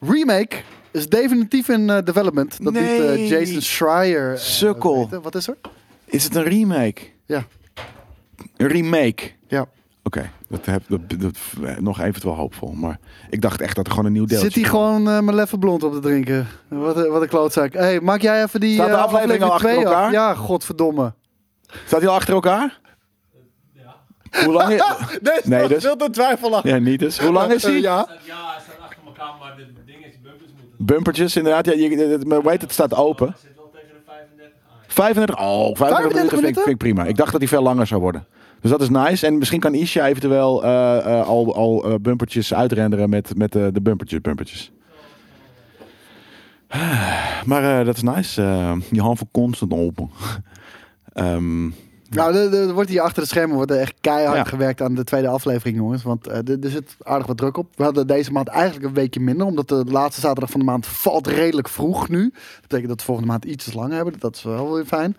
remake is definitief in eh, development. Dat liet eh. Jason Schreier. Sukkel. Wat is er? Is het een remake? Ja. Een remake? Ja. Oké, dat, heb, dat, dat, nog eventueel hoopvol. Maar ik dacht echt dat er gewoon een nieuw deel Zit hij gewoon eh mijn leffe blond op te drinken? Wat, een- wat een klootzak. hey, maak jij even die Staat de eh, aflevering al achter twee af? elkaar? Ja, godverdomme. Staat hij al achter elkaar? Hoe lang is... Nee, Nee, dus- veel te twijfelachtig. Ja, niet dus. Hoe lang is hij? Eh, ja. Ja, ze staan achter elkaar, maar de dingen is bumpers moeten. Bumpertjes, inderdaad. Ja, je, weet het staat open. Het zit wel tegen de 35 aan. 35, oh, 35, 35 minuten vind ik, minuten? vind ik prima. Ik dacht dat hij veel langer zou worden. Dus dat is nice. En misschien kan Isha eventueel eh, eh, al, al eh, bumpertjes uitrenderen met, met de bumpertjes, bumpertjes. Maar dat is nice. Je hand voor constant open. Ehm, Nou, er, wordt hier achter de schermen wordt er echt keihard Ja. gewerkt aan de tweede aflevering, jongens. Want eh, er, zit aardig wat druk op. We hadden deze maand eigenlijk een weekje minder, omdat de laatste zaterdag van de maand valt redelijk vroeg nu. Dat betekent dat we volgende maand iets langer hebben. Dat is wel weer fijn.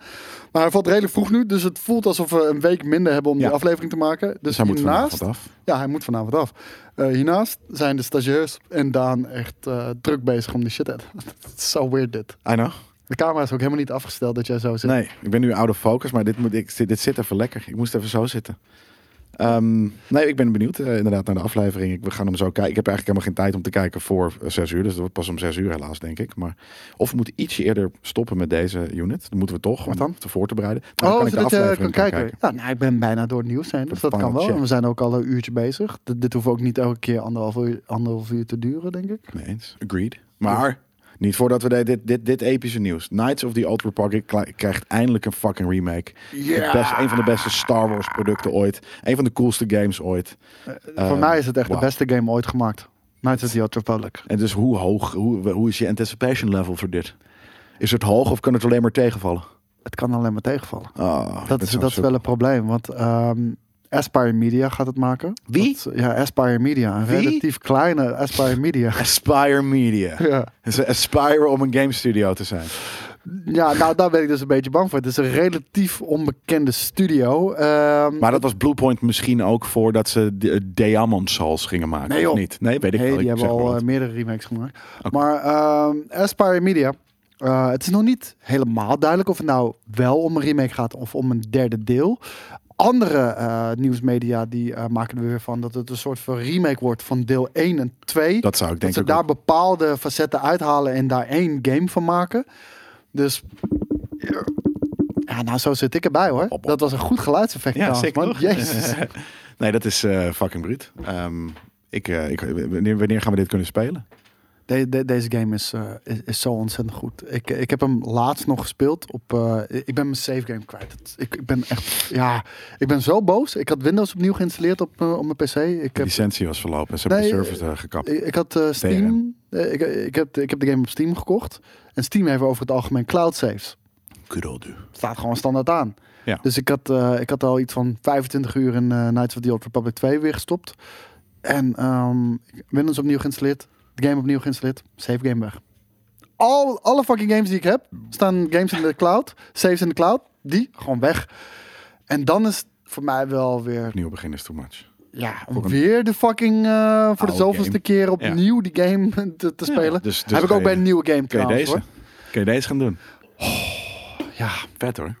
Maar hij valt redelijk vroeg nu, dus het voelt alsof we een week minder hebben om Ja. die aflevering te maken. Dus, Dus hij moet hiernaast, vanavond af. ja, hij moet vanavond af. Eh, hiernaast zijn de stagiairs en Daan echt eh, druk bezig om die shit uit. Het is zo weird dit. I know. De camera is ook helemaal niet afgesteld dat jij zo zit. Nee, ik ben nu out of focus, maar dit, moet, ik, dit zit even lekker. Ik moest even zo zitten. Ehm, nee, ik ben benieuwd eh, inderdaad naar de aflevering. Ik, we gaan hem zo kijken. Ik heb eigenlijk helemaal geen tijd om te kijken voor eh, zes uur. Dus dat wordt pas om zes uur helaas, denk ik. Maar of we moeten ietsje eerder stoppen met deze unit. Dat moeten we toch, Wat dan? te voor te bereiden. Dan Oh, kan ik de zodat je kan aflevering kijken. Ja, nou, ik ben bijna door het nieuws heen, dus dat kan wel. check. We zijn ook al een uurtje bezig. Dit, dit hoeft ook niet elke keer anderhalf uur, anderhalf uur te duren, denk ik. Nee eens. Agreed. Maar niet voordat we dit, dit, dit epische nieuws. Knights of the Old Republic krijgt eindelijk een fucking remake. Het best, een van de beste Star Wars producten ooit. Een van de coolste games ooit. Voor Eh, mij is het echt de beste game ooit gemaakt. Knights of the Old Republic. En dus hoe hoog, hoe, hoe is je anticipation level voor dit? Is het hoog of kan het alleen maar tegenvallen? Het kan alleen maar tegenvallen. Ah, Dat is, dat is wel een probleem, want ehm, Aspire Media gaat het maken. Wie? Dat- ja, Aspire Media. Een Wie? relatief kleine Aspire Media. Aspire Media. ja. Ze aspire om een game studio te zijn. ja, nou daar ben ik dus een beetje bang voor. Het is een relatief onbekende studio. Ehm, Maar dat was Bluepoint misschien ook voordat ze de Diamond Souls gingen maken. Nee, of niet? Nee, weet ik Nee, wel. die Ik hebben al eh, meerdere remakes gemaakt. Maar ehm Aspire Media, eh, het is nog niet helemaal duidelijk of het nou wel om een remake gaat of om een derde deel. Andere eh, nieuwsmedia die eh, maken er weer van dat het een soort van remake wordt van deel 1 en 2. Dat zou ik dat denk ze daar ook- bepaalde facetten uithalen en daar één game van maken. Dus ja, nou zo zit ik erbij hoor. op. Dat was een goed geluidseffect Ja, trouwens, zeker man. Jezus. nee, dat is eh, fucking bruut. Ehm, ik, ik, wanneer, wanneer gaan we dit kunnen spelen? De- de- deze game is, eh, is, is zo ontzettend goed. Ik, ik heb hem laatst nog gespeeld op. eh, ik ben mijn save game kwijt. Het- Ik, ik ben echt. Ja, ik ben zo boos. Ik had Windows opnieuw geïnstalleerd op, eh, op mijn PC. Ik De heb, licentie was verlopen. Ze hebben Nee, de servers gekapt. ik, ik had Steam. ik, ik, heb, ik heb de game op Steam gekocht. En Steam heeft over het algemeen cloud saves. Do. Staat gewoon standaard aan. Ja. Dus ik had, ik had al iets van 25 uur in Knights of the Old Republic 2 weer gestopt. En ehm, Windows opnieuw geïnstalleerd. De game opnieuw geïnstalleerd. Save game weg. Al, alle fucking games die ik heb, staan games in de cloud. Saves in de cloud. Die gewoon weg. En dan is het voor mij wel weer... Opnieuw beginnen is too much. Ja, om weer de fucking... eh, voor de zoveelste game. keer opnieuw die game te, te spelen. dus- dus heb ik ook bij een nieuwe game Kun je trouwens, deze? hoor. Kun je deze gaan doen? Ja, Vet hoor.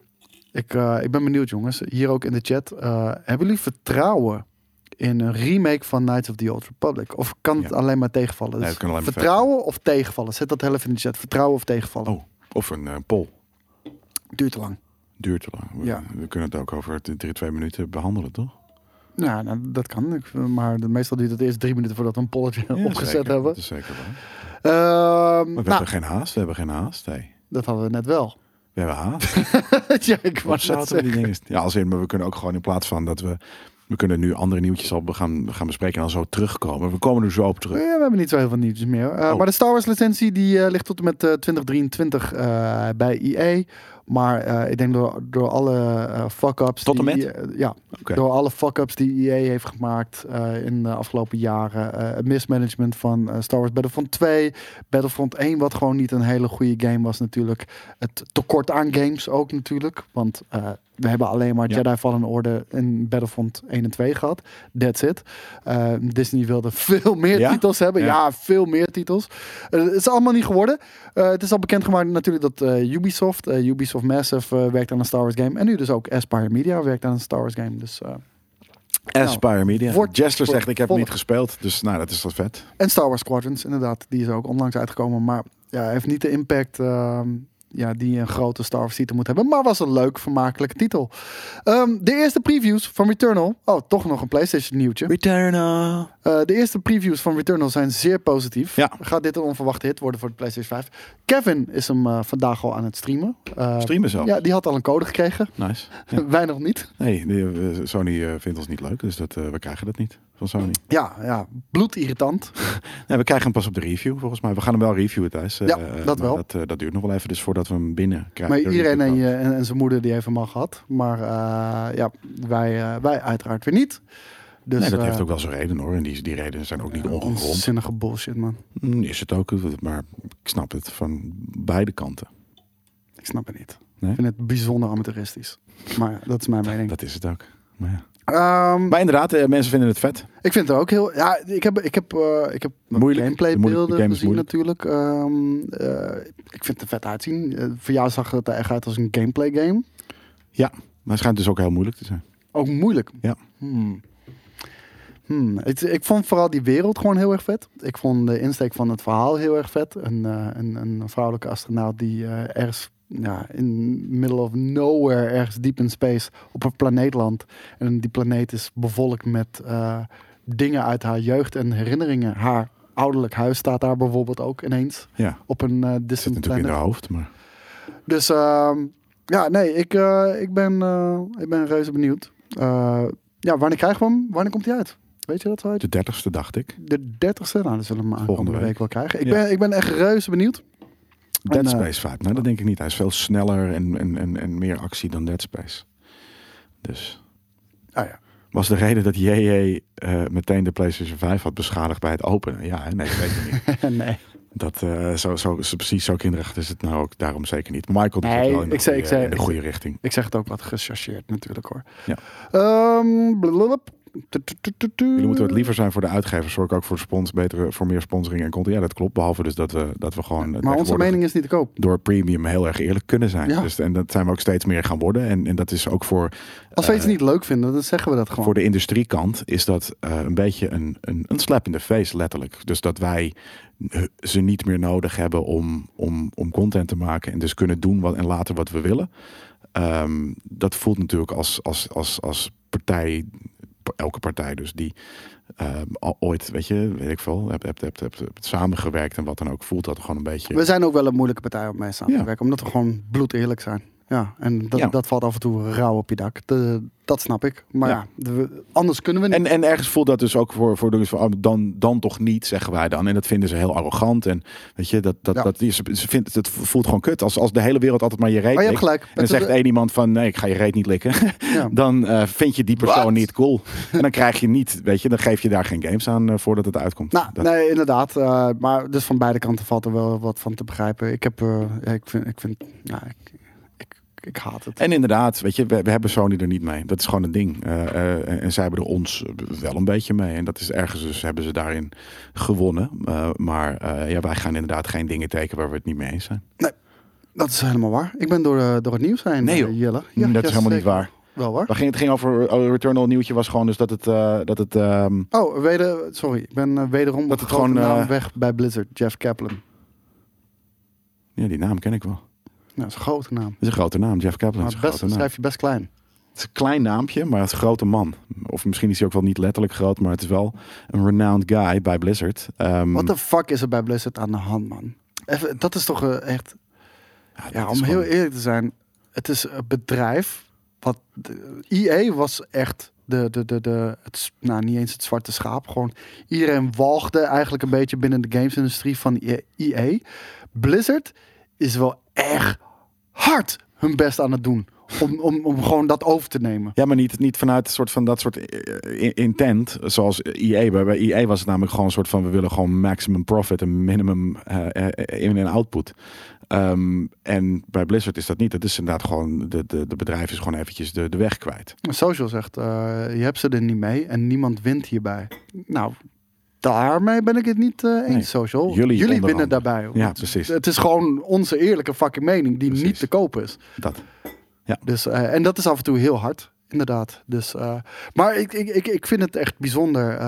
Ik, eh, ik ben benieuwd, jongens. Hier ook in de chat. Eh, hebben jullie vertrouwen in een remake van Knights of the Old Republic? Of kan het Ja. alleen maar tegenvallen? Dus het vertrouwen of tegenvallen? Zet dat heel even in de chat. Vertrouwen of tegenvallen? Oh, of een eh, poll. Duurt te lang. Duurt te lang. We, Ja. we kunnen het ook over drie, twee minuten behandelen, toch? Ja, nou, dat kan. Maar de, meestal duurt het eerst drie minuten voordat we een polletje Ja, opgezet zeker. hebben. Dat is zeker waar. Ehm, Maar we nou, hebben geen haast. We hebben geen haast. Hey. dat hadden we net wel. We hebben haast. ja, ik zeggen. dingen... Ja, als in, maar we kunnen ook gewoon in plaats van dat we... We kunnen nu andere nieuwtjes al gaan, gaan bespreken en dan zo terugkomen. We komen er zo op terug. Ja, we hebben niet zo heel veel nieuwtjes meer. Eh, Oh. Maar de Star Wars licentie die eh, ligt tot en met eh, 2023 eh, bij EA. Maar eh, ik denk door, door alle eh, fuck-ups... Tot en die, eh, ja, door alle fuck-ups die EA heeft gemaakt in de afgelopen jaren. het mismanagement van Star Wars Battlefront 2. Battlefront 1, wat gewoon niet een hele goede game was natuurlijk. Het tekort aan games ook natuurlijk. Want we hebben alleen maar Ja. Jedi Fallen Order en Battlefront 1 en 2 gehad. That's it. Disney wilde veel meer Ja? titels hebben. Ja. Ja, veel meer titels. Het is allemaal niet geworden. Het is al bekendgemaakt natuurlijk dat eh, Ubisoft, Ubisoft Massive eh, werkt aan een Star Wars game. En nu dus ook Aspire Media werkt aan een Star Wars game. Dus, eh, Aspire Media. wordt- Jester zegt, ik heb volg- niet gespeeld. Dus nou, dat is wel vet. en Star Wars Squadrons, inderdaad. Die is ook onlangs uitgekomen. Maar ja, heeft niet de impact ehm, ja, die een grote Star Wars titel moet hebben. Maar was een leuk, vermakelijke titel. Ehm, de eerste previews van Returnal. Oh, toch nog een PlayStation nieuwtje. Returnal. Eh, de eerste previews van Returnal zijn zeer positief. Ja. Gaat dit een onverwachte hit worden voor de PlayStation 5? Kevin is hem eh, vandaag al aan het streamen. Eh, Streamen zelf. Ja, die had al een code gekregen. Nice. Ja. Wij nog niet. Nee, Sony vindt ons niet leuk, dus dat, we krijgen dat niet. Van Sony. Ja, ja, bloedirritant. Nee, we krijgen hem pas op de review, volgens mij. We gaan hem wel reviewen thuis. eh, Ja, eh, dat maar wel. Dat, eh, dat duurt nog wel even, dus voordat we hem binnen krijgen. Maar de iedereen en, je, en, en zijn moeder die heeft hem al gehad. Maar eh, ja, wij, eh, wij uiteraard weer niet. Dus, nee, dat eh, heeft ook wel zijn reden hoor. En die, die redenen zijn ook niet ongegrond. Onzinnige bullshit, man. Mm, Is het ook, maar ik snap het van beide kanten. Ik snap het niet. Nee? Ik vind het bijzonder amateuristisch. Maar dat is mijn mening. Dat is het ook. Maar, ja. Ehm, maar inderdaad, eh, mensen vinden het vet. ik vind het ook heel... Ja, ik heb, ik heb, eh, ik heb Moeilijk. gameplay beelden game gezien natuurlijk. Ehm, eh, ik vind het er vet uitzien. Voor jou zag het er echt uit als een gameplay game. Maar het schijnt dus ook heel moeilijk te zijn. Ook moeilijk. Ja. Hmm. Hmm. Het- ik vond vooral die wereld gewoon heel erg vet. Ik vond de insteek van het verhaal heel erg vet. Een, een, een vrouwelijke astronaut die ergens ja, in middle of nowhere, ergens diep in space, op een planeet landt. En die planeet is bevolkt met eh, dingen uit haar jeugd en herinneringen. Haar ouderlijk huis staat daar bijvoorbeeld ook ineens Ja, op een eh het zit distant natuurlijk in de hoofd. Maar Dus ehm, ja, nee, ik, eh, ik, ben, ik ben reuze benieuwd. Ja, wanneer krijgen we hem? Wanneer komt hij uit? Weet je dat zo uit? de dertigste dacht ik. De 30ste? Nou, dat zullen we hem Volgende week. week. wel krijgen. Ik, Ja. ben, ik ben echt reuze benieuwd. Dead eh, Space vibe. Nou, dat denk ik niet. Hij is veel sneller en, en, en, en meer actie dan Dead Space. Dus Ah ja. was de reden dat JJ eh, meteen de PlayStation 5 had beschadigd bij het openen? Ja, nee, dat weet ik niet. nee. Dat, eh, zo, zo, precies zo kinderachtig is het nou ook daarom zeker niet. Michael doet Nee, wel in de, ik zei- goede, ik zei- in de goede richting. Ik zeg het ook wat gechargeerd natuurlijk hoor. Ja. Blablabla. Jullie moeten wat liever zijn voor de uitgevers. Zorg ook voor, spons, betere, voor meer sponsoring en content. Ja, dat klopt. Behalve dus dat we, dat we gewoon eh, Maar onze mening is niet te koop. door premium heel erg eerlijk kunnen zijn. Ja. Dus, en dat zijn we ook steeds meer gaan worden. En, en dat is ook voor, Als we eh, iets niet leuk vinden, dan zeggen we dat gewoon. voor de industriekant is dat eh, een beetje een, een, een slap in de face, letterlijk. Dus dat wij eh, ze niet meer nodig hebben om, om, om content te maken. En dus kunnen doen wat, en laten wat we willen. Ehm, dat voelt natuurlijk als, als, als, als partij, elke partij dus die ehm, al ooit, weet je, weet ik veel, hebt heb, heb, heb, heb samengewerkt en wat dan ook, voelt dat gewoon een beetje. We zijn ook wel een moeilijke partij om mee samen te Ja. werken. Omdat we gewoon bloed eerlijk zijn. Ja, en dat, Ja. dat valt af en toe rauw op je dak. De- dat snap ik. Maar ja, Ja. de- anders kunnen we niet. En, en ergens voelt dat dus ook voor, voor van, oh, dan, dan toch niet, zeggen wij dan. En dat vinden ze heel arrogant. En weet je, dat, dat, Ja. dat, is, ze vindt, het voelt gewoon kut. Als, als de hele wereld altijd maar je reet maar Oh, je hebt likt, gelijk. En dan zegt één iemand van, nee, ik ga je reet niet likken. ja. dan eh, vind je die persoon niet cool. En dan krijg je niet, weet je, dan geef je daar geen games aan eh, voordat het uitkomt. Nou, Dat- nee, inderdaad. eh, maar dus van beide kanten valt er wel wat van te begrijpen. Ik heb, eh, ik vind, ik vind, ja, ik, ik, haat het. En inderdaad, weet je, we, we hebben Sony er niet mee. Dat is gewoon een ding. Eh, eh, en zij hebben er ons wel een beetje mee. En dat is ergens dus hebben ze daarin gewonnen. Eh, maar ja, wij gaan inderdaad geen dingen tekenen waar we het niet mee eens zijn. Dat is helemaal waar. Ik ben door, door het nieuws heen, Nee, joh. Jelle. Mm, dat is helemaal niet waar. Wel waar. Waar ging, het ging over oh, Returnal nieuwtje was gewoon dus dat het, dat het ehm, Oh, weder, sorry. Ik ben wederom Dat het gewoon weg bij Blizzard. Jeff Kaplan. ja, die naam ken ik wel. Dat is een grote naam. Dat is een grote naam, Jeff Kaplan. Maar is een best, grote naam. schrijf je best klein. Het is een klein naampje, maar het is een grote man. Of misschien is hij ook wel niet letterlijk groot, maar het is wel een renowned guy bij Blizzard. Ehm, Wat de fuck is er bij Blizzard aan de hand, man? Even, dat is toch eh, echt... ja, Ja, om heel eerlijk te zijn. Het is een bedrijf wat... EA was echt de, de, de, de, het, nou, niet eens het zwarte schaap. Gewoon iedereen walgde eigenlijk een beetje binnen de gamesindustrie van EA. Blizzard is wel echt hard hun best aan het doen. Om, om, om gewoon dat over te nemen. Ja, maar niet, niet vanuit een soort van dat soort eh, in- intent, zoals EA. Bij bij EA was het namelijk gewoon een soort van, we willen gewoon maximum profit en minimum eh, eh, in- en output. Ehm, en bij Blizzard is dat niet. Dat is inderdaad gewoon, de, de, de bedrijf is gewoon eventjes de, de weg kwijt. Social zegt, eh, je hebt ze er niet mee en niemand wint hierbij. Nou, daarmee ben ik het niet eh, eens, Nee, Social. jullie Jullie, winnen daarbij. Ja, precies. Het is gewoon onze eerlijke fucking mening die Precies. niet te koop is. Dat. Dus, eh, en dat is af en toe heel hard, inderdaad. Dus, eh, maar ik, ik, ik, ik vind het echt bijzonder.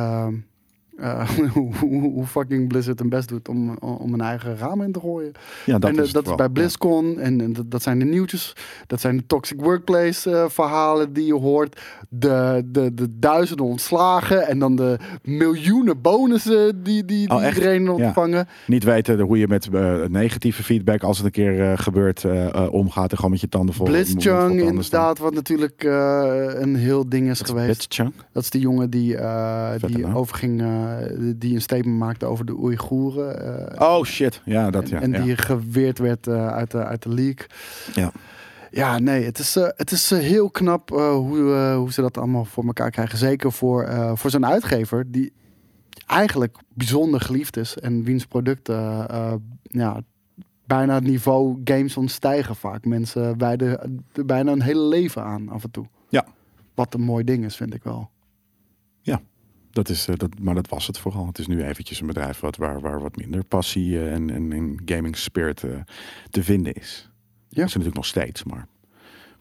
Eh, hoe, fucking Blizzard hun best doet om, om een eigen raam in te gooien. Ja, dat en eh, is, dat is bij BlizzCon. En, en dat, dat zijn de nieuwtjes. Dat zijn de toxic workplace eh, verhalen die je hoort. De, de, de duizenden ontslagen. En dan de miljoenen bonussen die, die, die Oh, iedereen ontvangen. Ja. Niet weten hoe je met negatieve feedback, als het een keer gebeurt, omgaat. En gewoon met je tanden vol. staan. inderdaad, wat natuurlijk een heel ding is geweest. Dat is die jongen die, die overging, die een statement maakte over de Oeigoeren. eh, Oh shit, ja, dat ja. en ja. die geweerd werd eh, uit, de, uit de league. Ja. Ja, nee, het is, eh, het is eh, heel knap eh, hoe, eh, hoe ze dat allemaal voor elkaar krijgen. Zeker voor, eh, voor zo'n uitgever die eigenlijk bijzonder geliefd is. En wiens producten eh, ja, bijna het niveau games ontstijgen vaak. Mensen wijden bijna een hele leven aan af en toe. Ja. Wat een mooi ding is, vind ik wel. Dat is, eh, dat, maar dat was het vooral. Het is nu eventjes een bedrijf wat, waar, waar wat minder passie eh, en, en, en gaming spirit eh, te vinden is. Ja. Dat is natuurlijk nog steeds, maar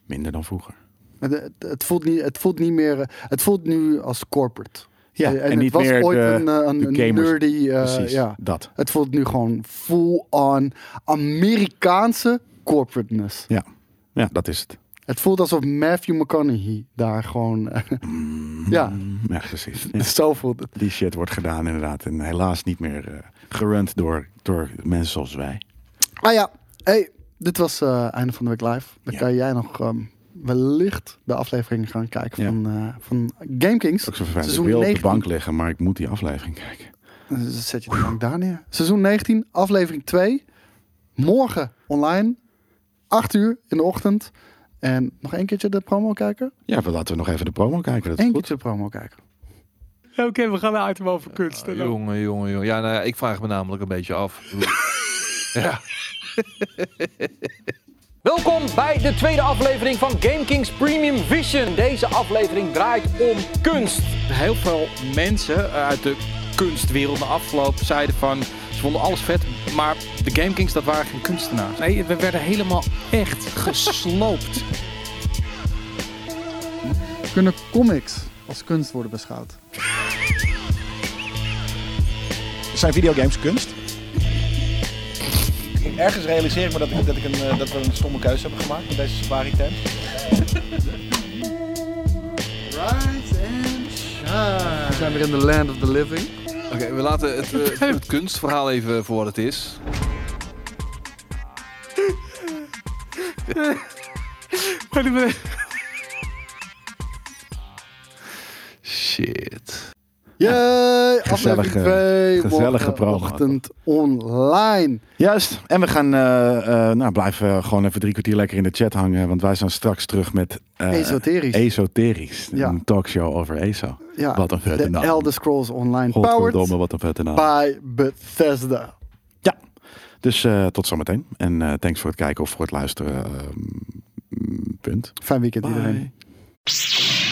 minder dan vroeger. Het, het, het voelt niet, het voelt niet meer. Het voelt nu als corporate. Ja, en, het niet was meer ooit de, een, een, de een gamers. nerdy. Precies, ja. dat. Het voelt nu gewoon full-on Amerikaanse corporateness. Ja, dat is het. Het voelt alsof Matthew McConaughey daar gewoon. eh, ja, Mm, ja, precies. Ja. zo voelt het. Die shit wordt gedaan inderdaad. En helaas niet meer eh gerund door, door mensen zoals wij. Ah ja, hey, dit was eh einde van de week live. Dan Ja. kan jij nog ehm, wellicht de aflevering gaan kijken van, eh van Game Kings. Ook zo vervelend. Ik Seizoen wil op de 19. bank liggen, maar ik moet die aflevering kijken. Dan zet je de bank daar neer. Seizoen 19, aflevering 2. Morgen online. 8 uur in de ochtend. En nog één keertje de promo kijken. Ja, we laten we nog even de promo kijken. Dat is Eén goed. keertje de promo kijken. Oké, we gaan naar item over kunst. Ja, jongen, jongen, jongen. Ja, nou, ja, ik vraag me namelijk een beetje af. Ja, Welkom bij de tweede aflevering van GameKings Premium Vision. Deze aflevering draait om kunst. Heel veel mensen uit de kunstwereld de afgelopen zeiden van... Vonden alles vet, maar de Game Kings, dat waren geen kunstenaars. Nee, we werden helemaal echt gesloopt. Kunnen comics als kunst worden beschouwd? Zijn videogames kunst? Ergens realiseer ik me dat, ik, dat, ik een, eh, dat we een stomme keuze hebben gemaakt met deze safari tent. Rise and shine. We zijn weer in the land of the living. Oké, we laten het, eh, het kunstverhaal even voor wat het is. Shit. Gezellige- aflevering 2. gezellige promo. ochtend online. Juist. En we gaan eh, eh, nou, blijven gewoon even drie kwartier lekker in de chat hangen. Want wij zijn straks terug met eh, Esoterisch. Esoterisch. Ja. Een talkshow over ESO. ja, Wat een vette naam. Elder Scrolls Online powered wat een vette naam. by Bethesda. Ja. Dus tot zometeen. En thanks voor het kijken of voor het luisteren. ehm, punt. Fijn weekend iedereen. Bye.